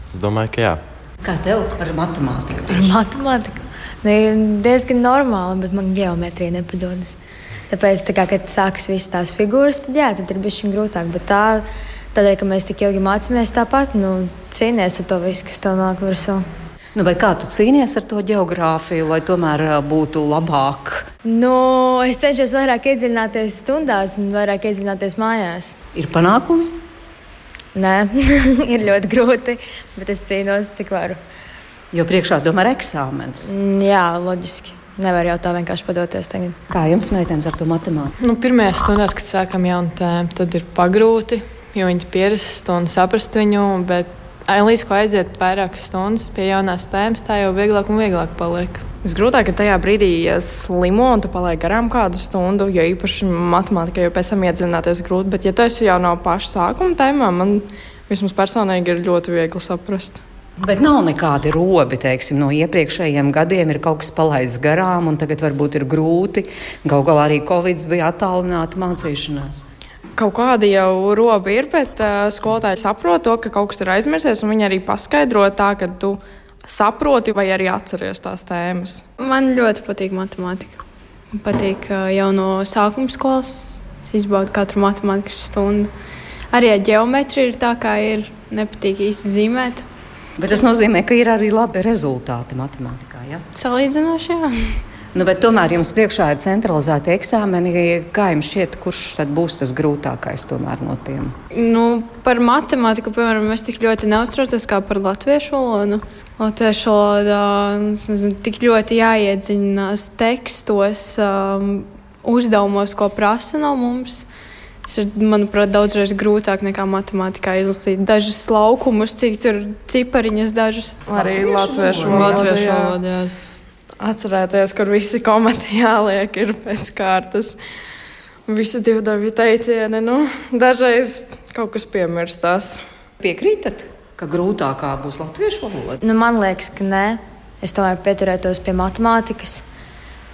es domāju, ka jā. Kā tev ar matemātiku? Ar matemātiku? Nu, diezgan normāli, bet man geometrija nepadodas. Tāpēc, tā kā, kad sākas visas tās figūras, tad, jā, tad ir bijis grūtāk. Bet tā, tādēļ, ka mēs tik ilgi mācāmies tāpat, nu, cīnīties ar to visu, kas tev nāk virsū. Nu, kā tu cīnies ar to geogrāfiju, lai tomēr būtu labāk? Nu, es cenšos vairāk iedziļināties stundās un vairāk iedziļināties mājās. Ir panākumi? Nē, ir ļoti grūti, bet es cīnos, cik varu. Jo priekšā tomēr ir eksāmenis. Mm, jā, loģiski. Nevar jau tā vienkārši padoties. Tagad. Kā jums, meitenes, ar to matemātiku? Nu, Pirmajās stundās, kad sākam jaunu tēmu, tad ir pagrūti, jo viņi pierast un saprast viņu. Bet līdz ko aiziet vairākas stundas pie jaunās tēmas, tā jau vieglāk un vieglāk paliek. Visgrūtāk ir tajā brīdī, ja slimo un tu paliec garām kādu stundu, jo īpaši matemātikā jau pēc tam iedziļināties grūti. Bet, ja esi jau no paša sākuma tēmā, man vismaz personīgi ir ļoti viegli saprast. Bet nav nekādi robi, teiksim, no iepriekšējiem gadiem ir kaut kas palaists garām, un tagad varbūt ir grūti. Galu galā arī Covid bija attālināta mācīšanās. Kaut kādi jau robi ir, bet uh, skolotāji saprot to, ka kaut kas ir aizmirsies, un viņi arī paskaidro tā, ka tu saproti vai arī atceries tās tēmas. Man ļoti patīk matemātika. Man patīk uh, jau no sākuma skolas. Es izbaudu katru matemātikas stundu. Arī ar geometriju ir tā, kā ir. Nepatīk īsti zīmēt. Bet tas nozīmē, ka ir arī labi rezultāti matemātikā. Ja? Salīdzinoši, jā. Nu, tomēr jums priekšā ir centralizēti eksāmeni. Kā jums šķiet, kurš būs tas grūtākais no tiem? Nu, par matemātiku, piemēram, es tik ļoti neuztraucos kā par latviešu valodu. Latviešu valodā nezinu, tik ļoti jāiedziļinās tekstos, um, uzdevumos, ko prasa no mums. Uh, Tas ir, manuprāt, daudzreiz grūtāk nekā matemātikā izlasīt dažus laukumus, cik tur cipariņus dažus. Arī latviešu valodā. Atcerēties, kur visi komati jāliek ir pēc kārtas. Visi divi dabi teicieni, nu, dažreiz kaut kas piemirstās. Piekrītat, ka grūtākā būs latviešu valoda? Nu, man liekas, ka nē. Es tomēr pieturētos pie matemātikas,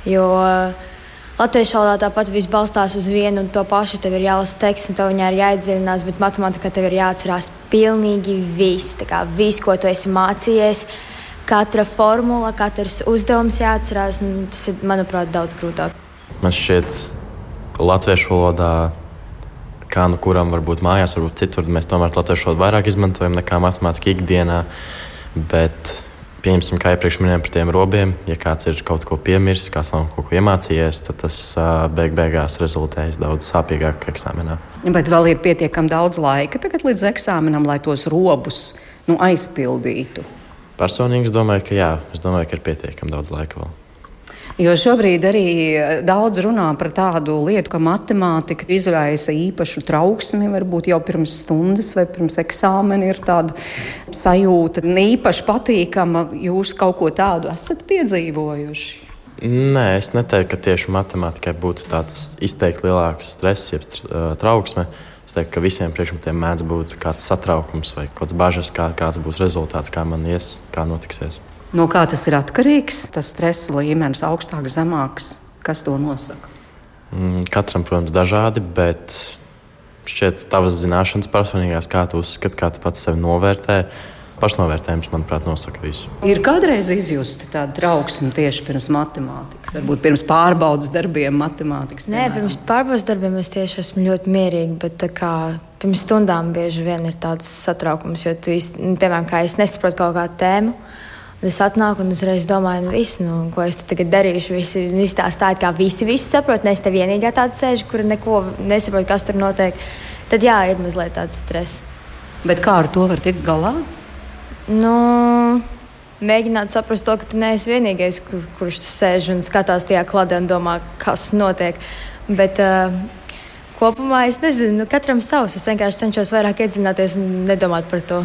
jo uh, Latviešu valodā tāpat viss balstās uz vienu un to pašu. Tev ir jālasa teksts, un tev viņā ir jāiedziļinās, bet matemātikā tev ir jāatcerās pilnīgi viss. Viss, ko tu esi mācījies, katra formula, katrs uzdevums jāatcerās. Tas ir, manuprāt, daudz grūtāk. Man šķiet, latviešu valodā, kā nu kuram varbūt mājās, varbūt citur, mēs tomēr latviešu valodu vairāk izmantojam nekā matemātiku ikdienā. Bet pieņemsim, kā iepriekš minējām par tiem robiem. Ja kāds ir kaut ko piemirsis, kāds nav kaut ko iemācījies, tad tas beig beigās rezultējas daudz sāpīgāk eksāmenā. Bet vēl ir pietiekami daudz laika līdz eksāmenam, lai tos robus nu, aizpildītu. Personīgi es domāju, ka jā, es domāju, ka ir pietiekami daudz laika vēl. Jo šobrīd arī eh, daudz runā par tādu lietu, ka matemātika izraisa īpašu trauksmi. Varbūt jau pirms stundas vai pirms eksāmena ir tāda sajūta, ne īpaši patīkama. Jūs kaut ko tādu esat piedzīvojuši? Nē, es neteiktu, ka tieši matemātikai būtu tāds izteikti lielāks stress, jeb trauksme. Es teiktu, ka visiem priekšmetiem mēdz būt kāds satraukums vai kāds bažas, kā, kāds būs rezultāts, kā man ies, kā notiksies. No kā tas ir atkarīgs? Tas stresa līmenis augstāks, zemāks. Kas to nosaka? Mm, katram, protams, dažādi, bet šķiet, tavas zināšanas personīgās, kā tu uzskati, kā tu pats sevi novērtē, pašnovērtējums, manuprāt, nosaka visu. Ir kādreiz izjusti tādu trauksmi tieši pirms matemātikas, varbūt pirms pārbaudas darbiem matemātikas? Nē, piemēram. pirms pārbaudas darbiem es tieši esmu ļoti mierīga, bet kā, pirms stundām bieži vien ir tāds satraukums, jo tu, piemēram, kā es nesaprotu kaut kādu tēmu. Es atnāku un uzreiz domāju, nu, viss, nu, ko es tagad darīšu. Visi, visi tā stāsta, kā visi visu saprot. Es te vienīgā tāda sēžu, kur neko nesaprotu, kas tur notiek. Tad jā, ir mazliet tāds stress. Bet kā ar to var tikt galā? Nu, mēģināt saprast to, ka tu neesi vienīgais, kur, kurš sēž un skatās tajā kladē un domā, kas notiek. Bet, uh, Kopumā es nezinu, nu, katram savs. Es vienkārši cenšos vairāk iedziļināties un nedomāt par to.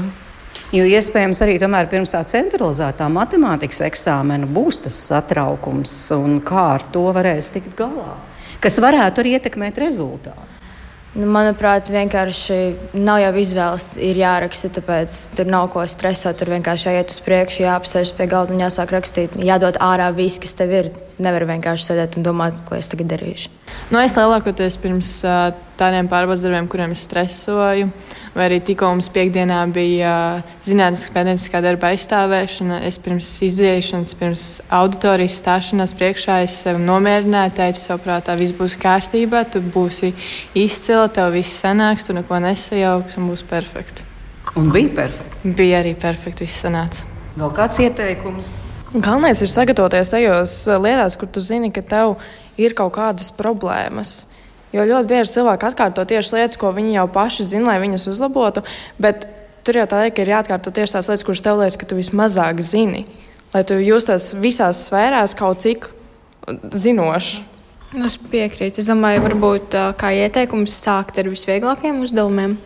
Jo iespējams arī pirms tā centralizētā matemātikas eksāmena būs tas satraukums, un kā ar to varēs tikt galā, kas varētu arī ietekmēt rezultātu. Nu, manuprāt, vienkārši nav jau izvēles, ir jāraksta, tāpēc tur nav ko stresot. Tur vienkārši jāiet uz priekšu, jāapsēžas pie galda un jāsāk rakstīt. Jādod ārā viss, kas tev ir. Nevar vienkārši sēdēt un domāt, ko es tagad darīšu. Nu, es lielākoties pirms tādiem pārbaudas darbiem, kuriem es stresoju, vai arī tikko mums piekdienā bija zinātniskā pētnieciskā darba aizstāvēšana. Es pirms iziešanas, pirms auditorijas stāšanās priekšā es sevi nomierināju, teicu, saprātā, viss būs kārtībā, tu būsi izcila, tev viss sanāks, tu neko nesajauks un būs perfekti. Un bija perfekti. Bija arī perfekti, viss sanāca. Vēl kāds ieteikums? Galvenais ir sagatavoties tajos eh, lietās, kur tu zini, ka tev ir kaut kādas problēmas. Jo ļoti bieži cilvēki atkārto tieši lietas, ko viņi jau paši zina, lai viņas uzlabotu. Bet tur jau tā lieta, ir jāatkārto tieši tās lietas, kuras tev liekas, ka tu vismazāk zini. Lai tu justies visās sfērās kaut cik zinošs. Es piekrītu. Es domāju, varbūt kā ieteikums sākt ar visvieglākajiem uzdevumiem.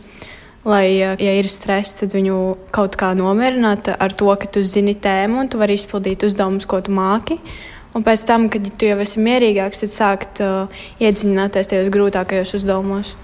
Lai, ja ir stress, tad viņu kaut kā nomierināt ar to, ka tu zini tēmu un tu vari izpildīt uzdevumus, ko tu māki. Un pēc tam, kad tu jau esi mierīgāks, tad sākt uh, iedziļināties tajos grūtākajos uzdevumos.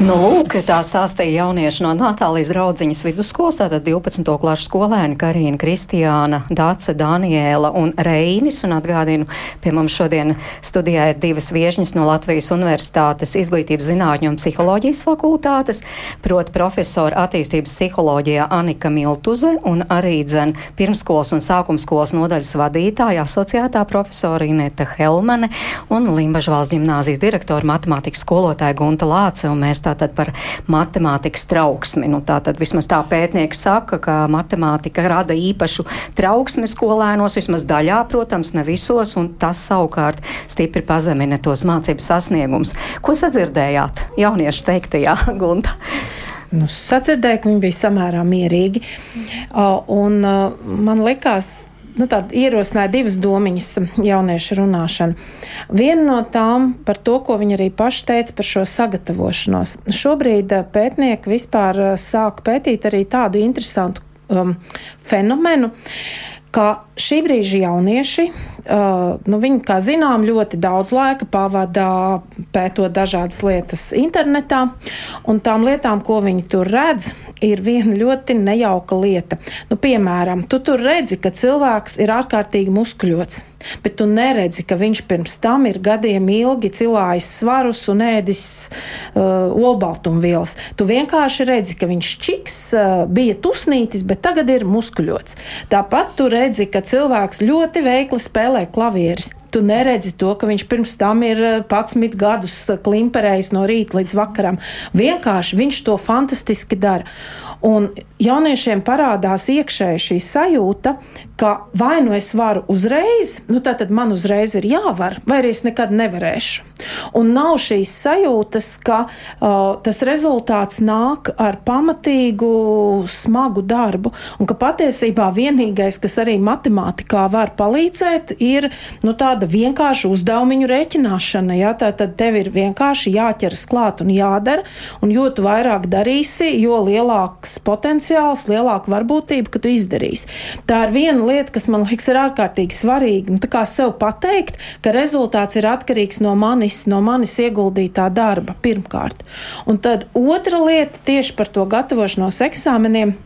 Nu, lūk, tā stāstīja jaunieši no Natālijas draudziņas vidusskolas, tātad 12. klases skolēni Karina, Kristiāna, Dāce, Daniela un Reinis. Un atgādinu, pie mums šodien studijā ir divas viešņas no Latvijas Universitātes izglītības zinātņu un psiholoģijas fakultātes, proti profesora attīstības psiholoģijā Anika Miltuze un arī dzen pirmskolas un sākumskolas nodaļas vadītāja asociētā profesora Ineta Helmane un Limbažu valsts ģimnāzijas direktora matemātikas skolotāja Gunta Lāce tātad par matemātikas trauksmi. Nu, tātad vismaz tā pētnieki saka, ka matemātika rada īpašu trauksmi skolēnos, vismaz daļā, protams, ne visos, un tas savukārt stipri pazemina tos mācību sasniegumus. Ko sadzirdējāt jauniešu teiktajā, Gunta? Nu, sadzirdēju, ka viņi bija samērā mierīgi. Uh, un, uh, man liekas, nu, ierosināja divas domiņas jauniešu runāšanu. Viena no tām par to, ko viņi arī paši teica par šo sagatavošanos. Šobrīd eh, pētnieki vispār eh, sāk pētīt arī tādu interesantu um, fenomenu, ka šī brīža jaunieši nu, viņi, kā zinām, ļoti daudz laika pavada pētot dažādas lietas internetā, un tām lietām, ko viņi tur redz, ir viena ļoti nejauka lieta. Nu, piemēram, tu tur redzi, ka cilvēks ir ārkārtīgi muskuļots. Bet tu neredzi, ka viņš pirms tam ir gadiem ilgi cilājis svarus un ēdis uh, olbaltumvielas. Tu vienkārši redzi, ka viņš čiks, uh, bija tusnītis, bet tagad ir muskuļots. Tāpat tu redzi, ka cilvēks ļoti veikli spēlē spēlē klavieres. Tu neredzi to, ka viņš pirms tam ir 11 eh, gadus eh, klimperējis no rīta līdz vakaram. Vienkārši viņš to fantastiski dara. Un jauniešiem parādās iekšēji šī sajūta, ka vai nu es varu uzreiz, nu tad man uzreiz ir jāvar, vai arī es nekad nevarēšu. Un nav šīs sajūtas, ka uh, tas rezultāts nāk ar pamatīgu, smagu darbu, un ka patiesībā vienīgais, kas arī matemātikā var palīdzēt, ir nu, tāda vienkārša uzdevumu rēķināšana. Ja? Tā tad tev ir vienkārši jāķeras klāt un jādara, un jo tu vairāk darīsi, jo lielāks lielāks potenciāls, lielāka varbūtība, ka tu izdarīsi. Tā ir viena lieta, kas man liekas, ir ārkārtīgi svarīga. Nu, tā kā sev pateikt, ka rezultāts ir atkarīgs no manis, no manis ieguldītā darba pirmkārt. Un tad otra lieta tieši par to gatavošanos eksāmeniem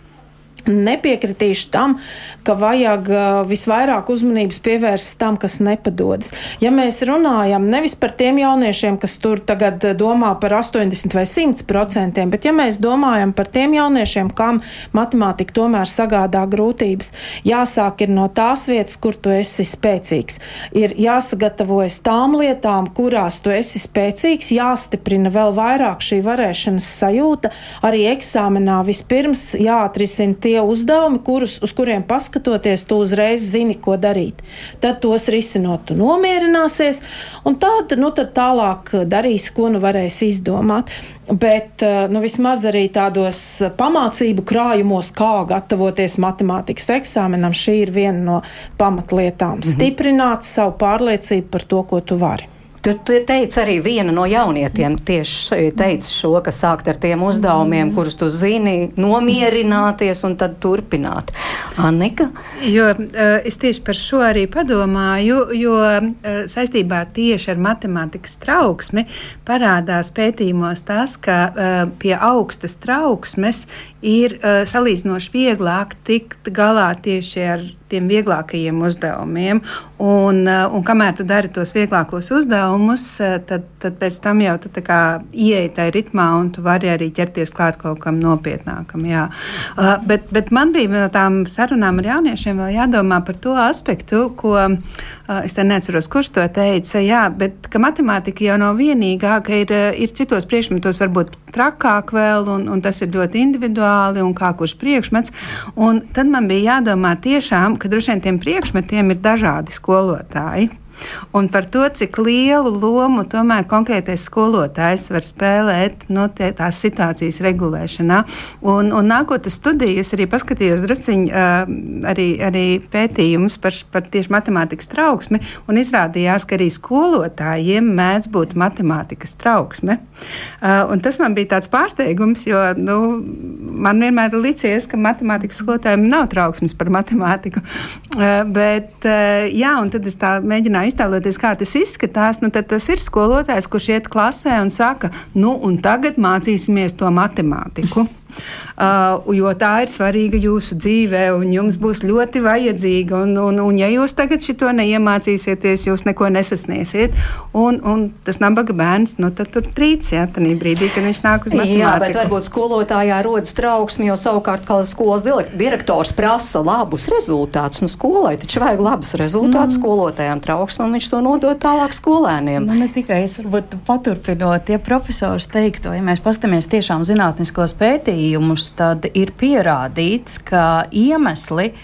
Nepiekritīšu tam, ka vajag visvairāk uzmanības pievērst tam, kas nepadodas. Ja mēs runājam nevis par tiem jauniešiem, kas tur tagad domā par 80 vai 100 procentiem, bet ja mēs domājam par tiem jauniešiem, kam matemātika tomēr sagādā grūtības, jāsāk ir no tās vietas, kur tu esi spēcīgs. Ir jāsagatavojas tām lietām, kurās tu esi spēcīgs, jāstiprina vēl vairāk šī varēšanas sajūta. Arī eksāmenā vispirms jāatrisina tie tie uzdevumi, kurus, uz kuriem paskatoties, tu uzreiz zini, ko darīt. Tad tos risinot, tu nomierināsies, un tad, nu, tad tālāk darīsi, ko nu varēs izdomāt. Bet eh, nu, vismaz arī tādos pamācību krājumos, kā gatavoties matemātikas eksāmenam, šī ir viena no pamatlietām. Mm -hmm. Stiprināt savu pārliecību par to, ko tu vari. Tur, teica arī viena no jaunietiem tieši teica šo, ka sākt ar tiem uzdevumiem, mm. kurus tu zini, nomierināties un tad turpināt. Annika? Jo uh, es tieši par šo arī padomāju, jo uh, saistībā tieši ar matemātikas trauksmi parādās pētījumos tas, ka uh, pie augstas trauksmes ir uh, salīdzinoši vieglāk tikt galā tieši ar tiem vieglākajiem uzdevumiem. Un, uh, un kamēr tu dari tos vieglākos uzdevumus, uh, tad, tad pēc tam jau tu ieej tajā ritmā un tu vari arī ķerties klāt kaut kam nopietnākam. Jā. Uh, bet, bet man bija no tām sarunām ar jauniešiem vēl jādomā par to aspektu, ko es neatceros, kurš to teica. Jā, bet matemātika jau nav vienīgā, ka ir, ir citos priekšmetos varbūt trakāk vēl, un, un tas ir ļoti individuāli un kā kurš priekšmets. Un tad man bija jādomā tiešām, ka droši vien tiem priekšmetiem ir dažādi skolotāji. Un par to, cik lielu lomu tomēr konkrētais skolotājs var spēlēt no nu, tās situācijas regulēšanā. Un, un nākot uz studiju, es arī paskatījos drusciņu uh, arī, arī pētījumus par, par tieši matemātikas trauksmi, un izrādījās, ka arī skolotājiem mēdz būt matemātikas trauksme. Uh, tas man bija tāds pārsteigums, jo nu, man vienmēr ir licies, ka matemātikas skolotājiem nav trauksmes par matemātiku. Uh, bet, uh, jā, un tad es tā mēģināju iztēloties, kā tas izskatās, nu, tad tas ir skolotājs, kurš iet klasē un saka, nu, un tagad mācīsimies to matemātiku. Uh, jo tā ir svarīga jūsu dzīvē, un jums būs ļoti vajadzīga. Un, un, un ja jūs tagad šo neiemācīsieties, jūs neko nesasniegsiet. Un, un tas nabaga bērns, nu, tur trīc, ja tā brīdī, kad viņš nāk uz matemātiku. Jā, bet varbūt skolotājā rodas trauksme, jo savukārt skolas direktors prasa labus rezultātus. Nu, skolai taču vajag labus rezultātus, mm. skolotājām trauksme, un viņš to nodod tālāk skolēniem. Nu, ne tikai es varbūt paturpinot, ja profesors teikto, ja mēs paskatāmies tiešām zinātniskos pētījumus, pētījumus, tad ir pierādīts, ka iemesli,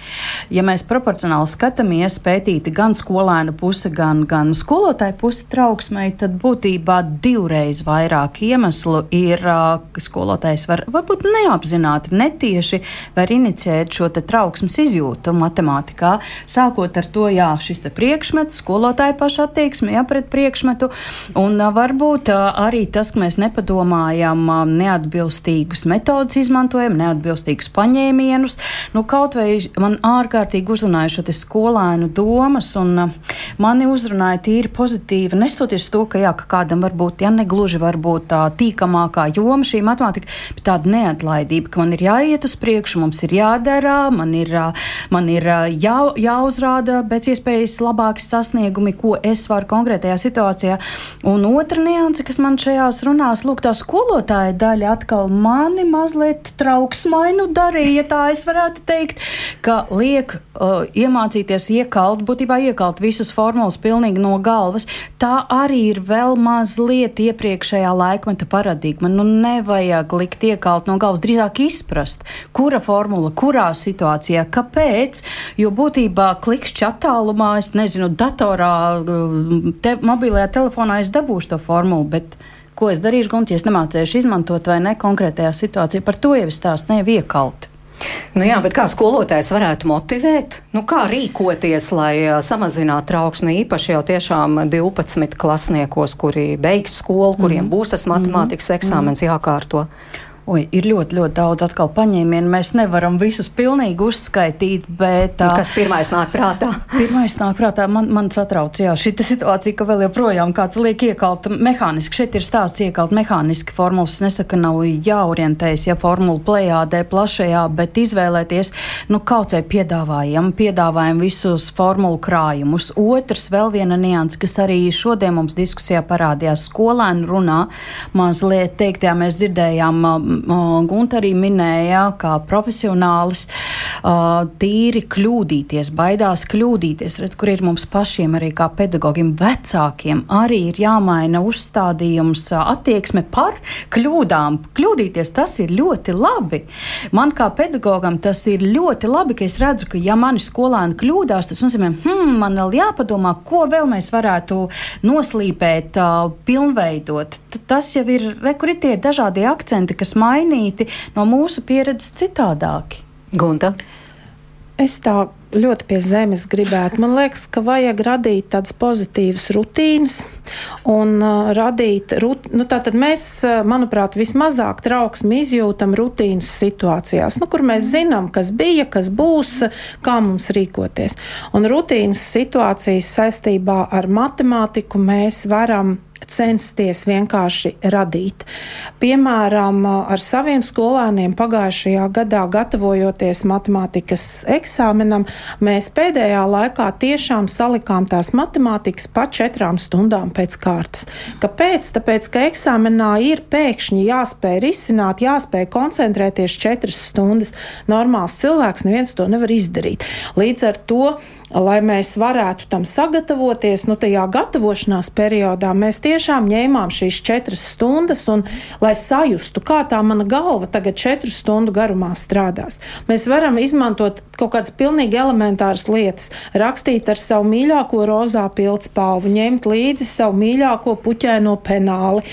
ja mēs proporcionāli skatāmies pētīti gan skolēnu pusi, gan, gan skolotāju pusi trauksmei, tad būtībā divreiz vairāk iemeslu ir, ka skolotājs var varbūt neapzināti, netieši var inicijēt šo trauksmes izjūtu matemātikā, sākot ar to, jā, šis priekšmets, skolotāja paša attieksme, jā, pret priekšmetu, un varbūt arī tas, ka mēs nepadomājam neatbilstīgus metodus izmantot, izmantojam, neatbilstīgus paņēmienus. Nu, kaut vai man ārkārtīgi uzrunāja šo skolēnu domas, un uh, mani uzrunāja tīri pozitīvi, nestoties to, ka, jā, ka kādam varbūt ja, negluži varbūt tā tīkamākā joma šī matemātika, bet tāda neatlaidība, ka man ir jāiet uz priekšu, mums ir jādara, man ir, uh, man ir uh, jā, jāuzrāda pēc iespējas labāki sasniegumi, ko es varu konkrētajā situācijā. Un otra nianse, kas man šajās runās, lūk, tā skolotāja daļa atkal mani mazliet trauksmainu darīja, tā es varētu teikt, ka liek uh, iemācīties iekalt, būtībā iekalt visas formulas pilnīgi no galvas. Tā arī ir vēl mazliet iepriekšējā laikmeta paradigma. Nu, nevajag likt iekalt no galvas, drīzāk izprast, kura formula, kurā situācijā, kāpēc, jo būtībā klikšķi attālumā, es nezinu, datorā, te, mobilajā telefonā es dabūšu to formulu, bet ko es darīšu, gunti, ja es nemācīšu izmantot vai ne konkrētajā situācijā. Par to jau es stāstu nevis iekalt. Nu jā, bet kā skolotājs varētu motivēt? Nu, kā rīkoties, lai samazinātu trauksmi īpaši jau tiešām 12 klasniekos, kuri beigs skolu, kuriem mm -hmm. būs tas matemātikas mm -hmm. eksāmens jākārto? Oi, ir ļoti, ļoti daudz atkal paņēmienu. Mēs nevaram visus pilnīgi uzskaitīt, bet. Uh, Kas pirmais nāk prātā? pirmais nāk prātā, man, man satrauc, jā, šī situācija, ka vēl joprojām kāds liek iekalt mehāniski. Šeit ir stāsts iekalt mehāniski formulas. Es nesaku, ka nav jāorientējas, ja formula plējādē plašajā, bet izvēlēties, nu, kaut vai piedāvājam, piedāvājam visus formulu krājumus. Otrs, vēl viena nianses, kas arī šodien mums diskusijā parādījās skolēnu runā, mazliet teiktā mēs dzirdējām Gunta arī minēja, kā profesionālis tīri kļūdīties, baidās kļūdīties, redz, kur ir mums pašiem arī kā pedagogiem, vecākiem arī ir jāmaina uzstādījums, attieksme par kļūdām. Kļūdīties tas ir ļoti labi. Man kā pedagogam tas ir ļoti labi, ka es redzu, ka ja mani skolēni kļūdās, tas nozīmē, hmm, man vēl jāpadomā, ko vēl mēs varētu noslīpēt, pilnveidot. Tas jau ir, re, kur ir tie dažādie akcenti, kas mainīti no mūsu pieredzes citādāki. Gunta. Es tā ļoti pie zemes gribētu. Man liekas, ka vajag radīt tādas pozitīvas rutīnas un uh, radīt, rut, nu tātad mēs, uh, manuprāt, vismazāk trauksmi izjūtam rutīnas situācijās, nu, kur mēs zinām, kas bija, kas būs, kā mums rīkoties. Un rutīnas situācijas saistībā ar matemātiku mēs varam censties vienkārši radīt. Piemēram, ar saviem skolēniem pagājušajā gadā, gatavojoties matemātikas eksāmenam, mēs pēdējā laikā tiešām salikām tās matemātikas pa četrām stundām pēc kārtas. Kāpēc? Tāpēc, ka eksāmenā ir pēkšņi jāspēj risināt, jāspēj koncentrēties četras stundas. Normāls cilvēks neviens to nevar izdarīt. Līdz ar to lai mēs varētu tam sagatavoties, nu, tajā gatavošanās periodā mēs tiešām ņēmām šīs četras stundas, un lai sajustu, kā tā mana galva tagad četru stundu garumā strādās. Mēs varam izmantot kaut kādas pilnīgi elementāras lietas, rakstīt ar savu mīļāko rozā pildspalvu, ņemt līdzi savu mīļāko puķēno penāli,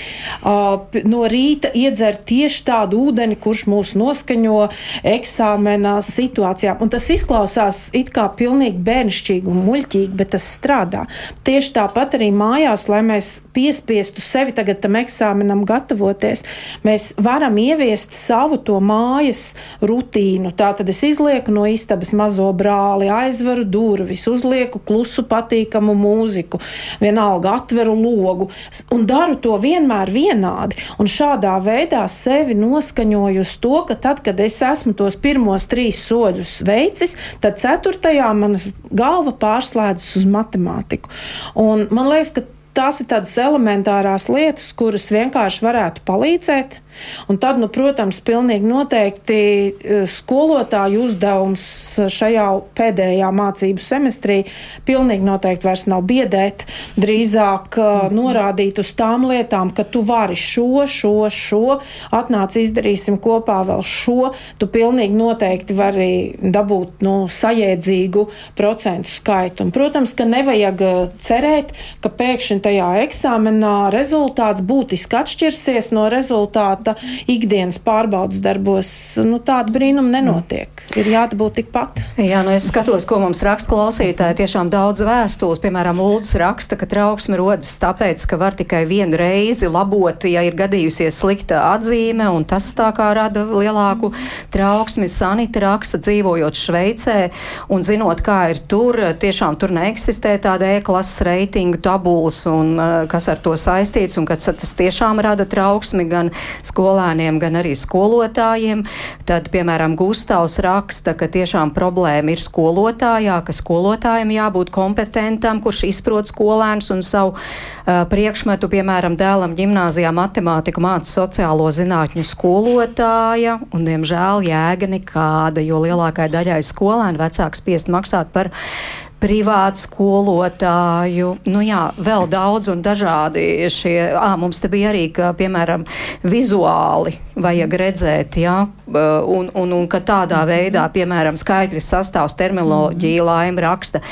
uh, no rīta iedzert tieši tādu ūdeni, kurš mūs noskaņo eksāmenā situācijām. Un tas izklausās it kā pilnīgi bērnu bērnišķīgi un muļķīgi, bet tas strādā. Tieši tāpat arī mājās, lai mēs piespiestu sevi tagad tam eksāmenam gatavoties, mēs varam ieviest savu to mājas rutīnu. Tā tad es izlieku no istabas mazo brāli, aizveru durvis, uzlieku klusu, patīkamu mūziku, vienalga atveru logu un daru to vienmēr vienādi. Un šādā veidā sevi noskaņoju uz to, ka tad, kad es esmu tos pirmos trīs soļus veicis, tad ceturtajā manas galva pārslēdzas uz matemātiku. Un man liekas, ka tās ir tādas elementārās lietas, kuras vienkārši varētu palīdzēt Un tad, nu, protams, pilnīgi noteikti e, skolotāju uzdevums šajā pēdējā mācību semestrī pilnīgi noteikti vairs nav biedēt, drīzāk uh, norādīt uz tām lietām, ka tu vari šo, šo, šo, atnāc izdarīsim kopā vēl šo, tu pilnīgi noteikti vari dabūt nu, sajēdzīgu procentu skaitu. Un, protams, ka nevajag e, cerēt, ka pēkšņi tajā eksāmenā rezultāts būtiski atšķirsies no rezultāta tāda ikdienas pārbaudas darbos, nu, tāda brīnuma nenotiek. Ir jābūt tikpat. Jā, nu es skatos, ko mums raksta klausītāji. Tiešām daudz vēstules, piemēram, Lūdzu raksta, ka trauksme rodas tāpēc, ka var tikai vienu reizi labot, ja ir gadījusies slikta atzīme, un tas tā kā rada lielāku trauksmi. Sanita raksta, dzīvojot Šveicē un zinot, kā ir tur, tiešām tur neeksistē tāda E-klases reitingu tabulas un uh, kas ar to saistīts, un ka tas tiešām rada trauksmi gan skolēniem, gan arī skolotājiem. Tad, piemēram, Gustavs raksta, ka tiešām problēma ir skolotājā, ka skolotājiem jābūt kompetentam, kurš izprot skolēnus un savu uh, priekšmetu, piemēram, dēlam ģimnāzijā matemātiku māca sociālo zinātņu skolotāja, un, diemžēl, jēga nekāda, jo lielākai daļai skolēnu vecāks spiest maksāt par privātu skolotāju, nu jā, vēl daudz un dažādi šie, ā, mums te bija arī, ka, piemēram, vizuāli vajag redzēt, jā, un, un, un ka tādā veidā, piemēram, skaidri sastāvs terminoloģija laima raksta,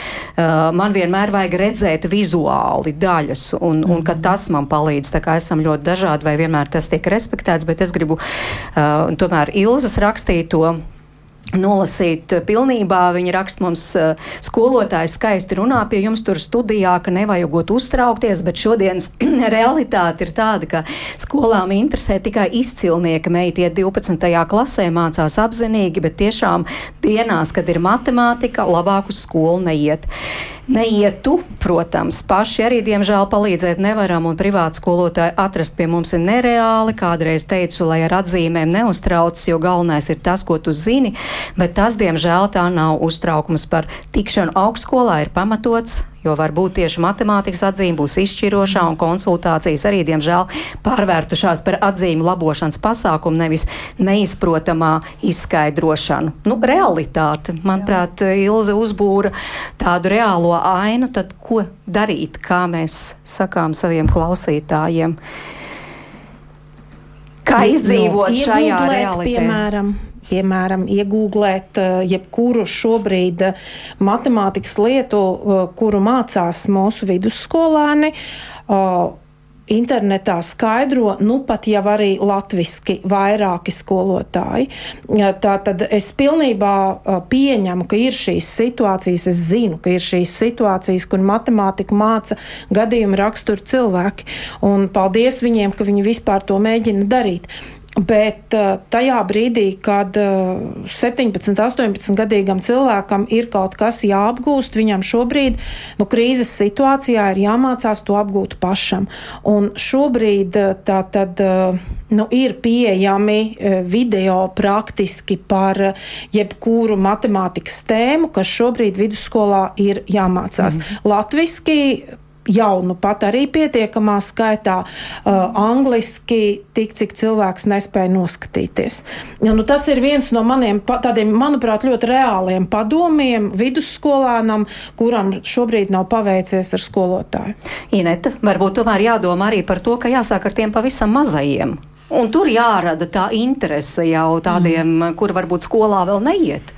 man vienmēr vajag redzēt vizuāli daļas, un, un ka tas man palīdz, tā kā esam ļoti dažādi, vai vienmēr tas tiek respektēts, bet es gribu tomēr Ilzas rakstīto nolasīt pilnībā. Viņa raksta mums, skolotāji skaisti runā pie jums tur studijā, ka nevajagot uztraukties, bet šodienas realitāte ir tāda, ka skolām interesē tikai izcilnieka meitiet 12. klasē mācās apzinīgi, bet tiešām dienās, kad ir matemātika, labāk uz skolu neiet. Neietu, protams, paši arī diemžēl palīdzēt nevaram, un privāti skolotāji atrast pie mums ir nereāli. Kādreiz teicu, lai ar atzīmēm neuztraucas, jo galvenais ir tas, ko tu zini, bet tas, diemžēl, tā nav uztraukums par tikšanu augstskolā, ir pamatots, jo varbūt tieši matemātikas atzīme būs izšķirošā un konsultācijas arī, diemžēl, pārvērtušās par atzīmu labošanas pasākumu, nevis neizprotamā izskaidrošanu. Nu, realitāte, manuprāt, Ilze uzbūra tādu reālo ainu, tad ko darīt, kā mēs sakām saviem klausītājiem? Kā izdzīvot nu, šajā realitātē? Piemēram, piemēram, iegūglēt eh, jebkuru šobrīd eh, matemātikas lietu, eh, kuru mācās mūsu vidusskolēni. Internetā skaidro, nu pat jau arī latviešu vairāki skolotāji. Tā tad es pilnībā pieņemu, ka ir šīs situācijas, es zinu, ka ir šīs situācijas, kur matemātiku māca gadījuma rakstura cilvēki. Un paldies viņiem, ka viņi vispār to mēģina darīt. Bet uh, tajā brīdī, kad 17, 18 gadīgam cilvēkam ir kaut kas jāapgūst, viņam šobrīd nu, krīzes situācijā ir jāmācās to apgūt pašam. Un šobrīd uh, tā tad. Nu, ir pieejami video praktiski par jebkuru matemātikas tēmu, kas šobrīd vidusskolā ir jāmācās. Mm. Latviski jau nu pat arī pietiekamā skaitā uh, angliski, tik cik cilvēks nespēja noskatīties. Ja, nu, tas ir viens no maniem tādiem, manuprāt, ļoti reāliem padomiem vidusskolānam, kuram šobrīd nav paveicies ar skolotāju. Ineta, varbūt tomēr jādomā arī par to, ka jāsāk ar tiem pavisam mazajiem. Un tur jārada tā interese jau tādiem, mm. kur varbūt skolā vēl neiet.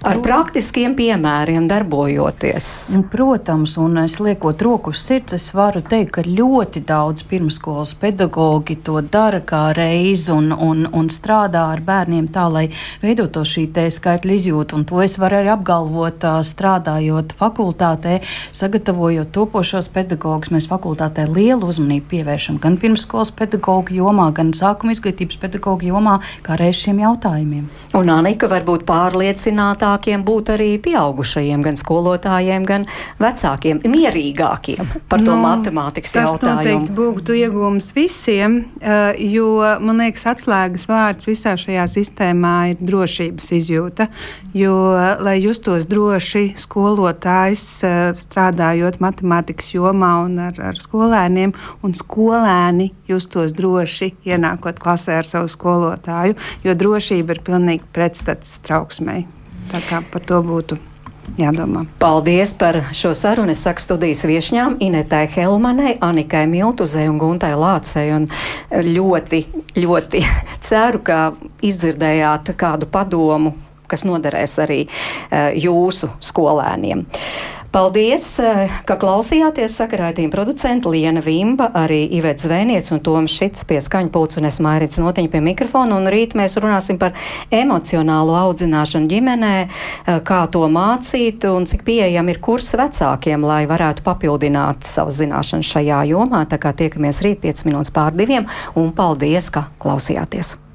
Ar Protams. praktiskiem piemēriem darbojoties. Protams, un es liekot roku uz sirds, es varu teikt, ka ļoti daudz pirmskolas pedagoģi to dara kā reizi un, un, un strādā ar bērniem tā, lai veidotu šī skaitļa izjūtu. Un to es varu arī apgalvot, strādājot fakultātē, sagatavojot topošos pedagogus. Mēs fakultātē lielu uzmanību pievēršam gan pirmskolas pedagoģu jomā, gan sākumā sākuma izglītības pedagoģa jomā, kā reiz šiem jautājumiem. Un Anika varbūt pārliecinātākiem būt arī pieaugušajiem, gan skolotājiem, gan vecākiem, mierīgākiem par to nu, matemātikas tas jautājumu. Tas noteikti būtu iegūms visiem, eh, jo, man liekas, atslēgas vārds visā šajā sistēmā ir drošības izjūta, jo, lai justos droši skolotājs eh, strādājot matemātikas jomā un ar, ar skolēniem, un skolēni justos droši ienākot nākot klasē ar savu skolotāju, jo drošība ir pilnīgi pretstats trauksmei. Tā kā par to būtu jādomā. Paldies par šo sarunu. Es saku studijas viešņām Inetai Helmanai, Anikai Miltuzei un Guntai Lācei. Un ļoti, ļoti ceru, ka izdzirdējāt kādu padomu, kas noderēs arī uh, jūsu skolēniem. Paldies, eh, ka klausījāties sakarētījuma producenta Liena Vimba, arī Ivets Zvēniec un Toms Šits pie skaņu pulcu un es Mairits Notiņa pie mikrofona. Un rīt mēs runāsim par emocionālo audzināšanu ģimenē, eh, kā to mācīt un cik pieejami ir kursi vecākiem, lai varētu papildināt savas zināšanas šajā jomā. Tā kā tiekamies rīt 5 minūtes pār diviem un paldies, ka klausījāties!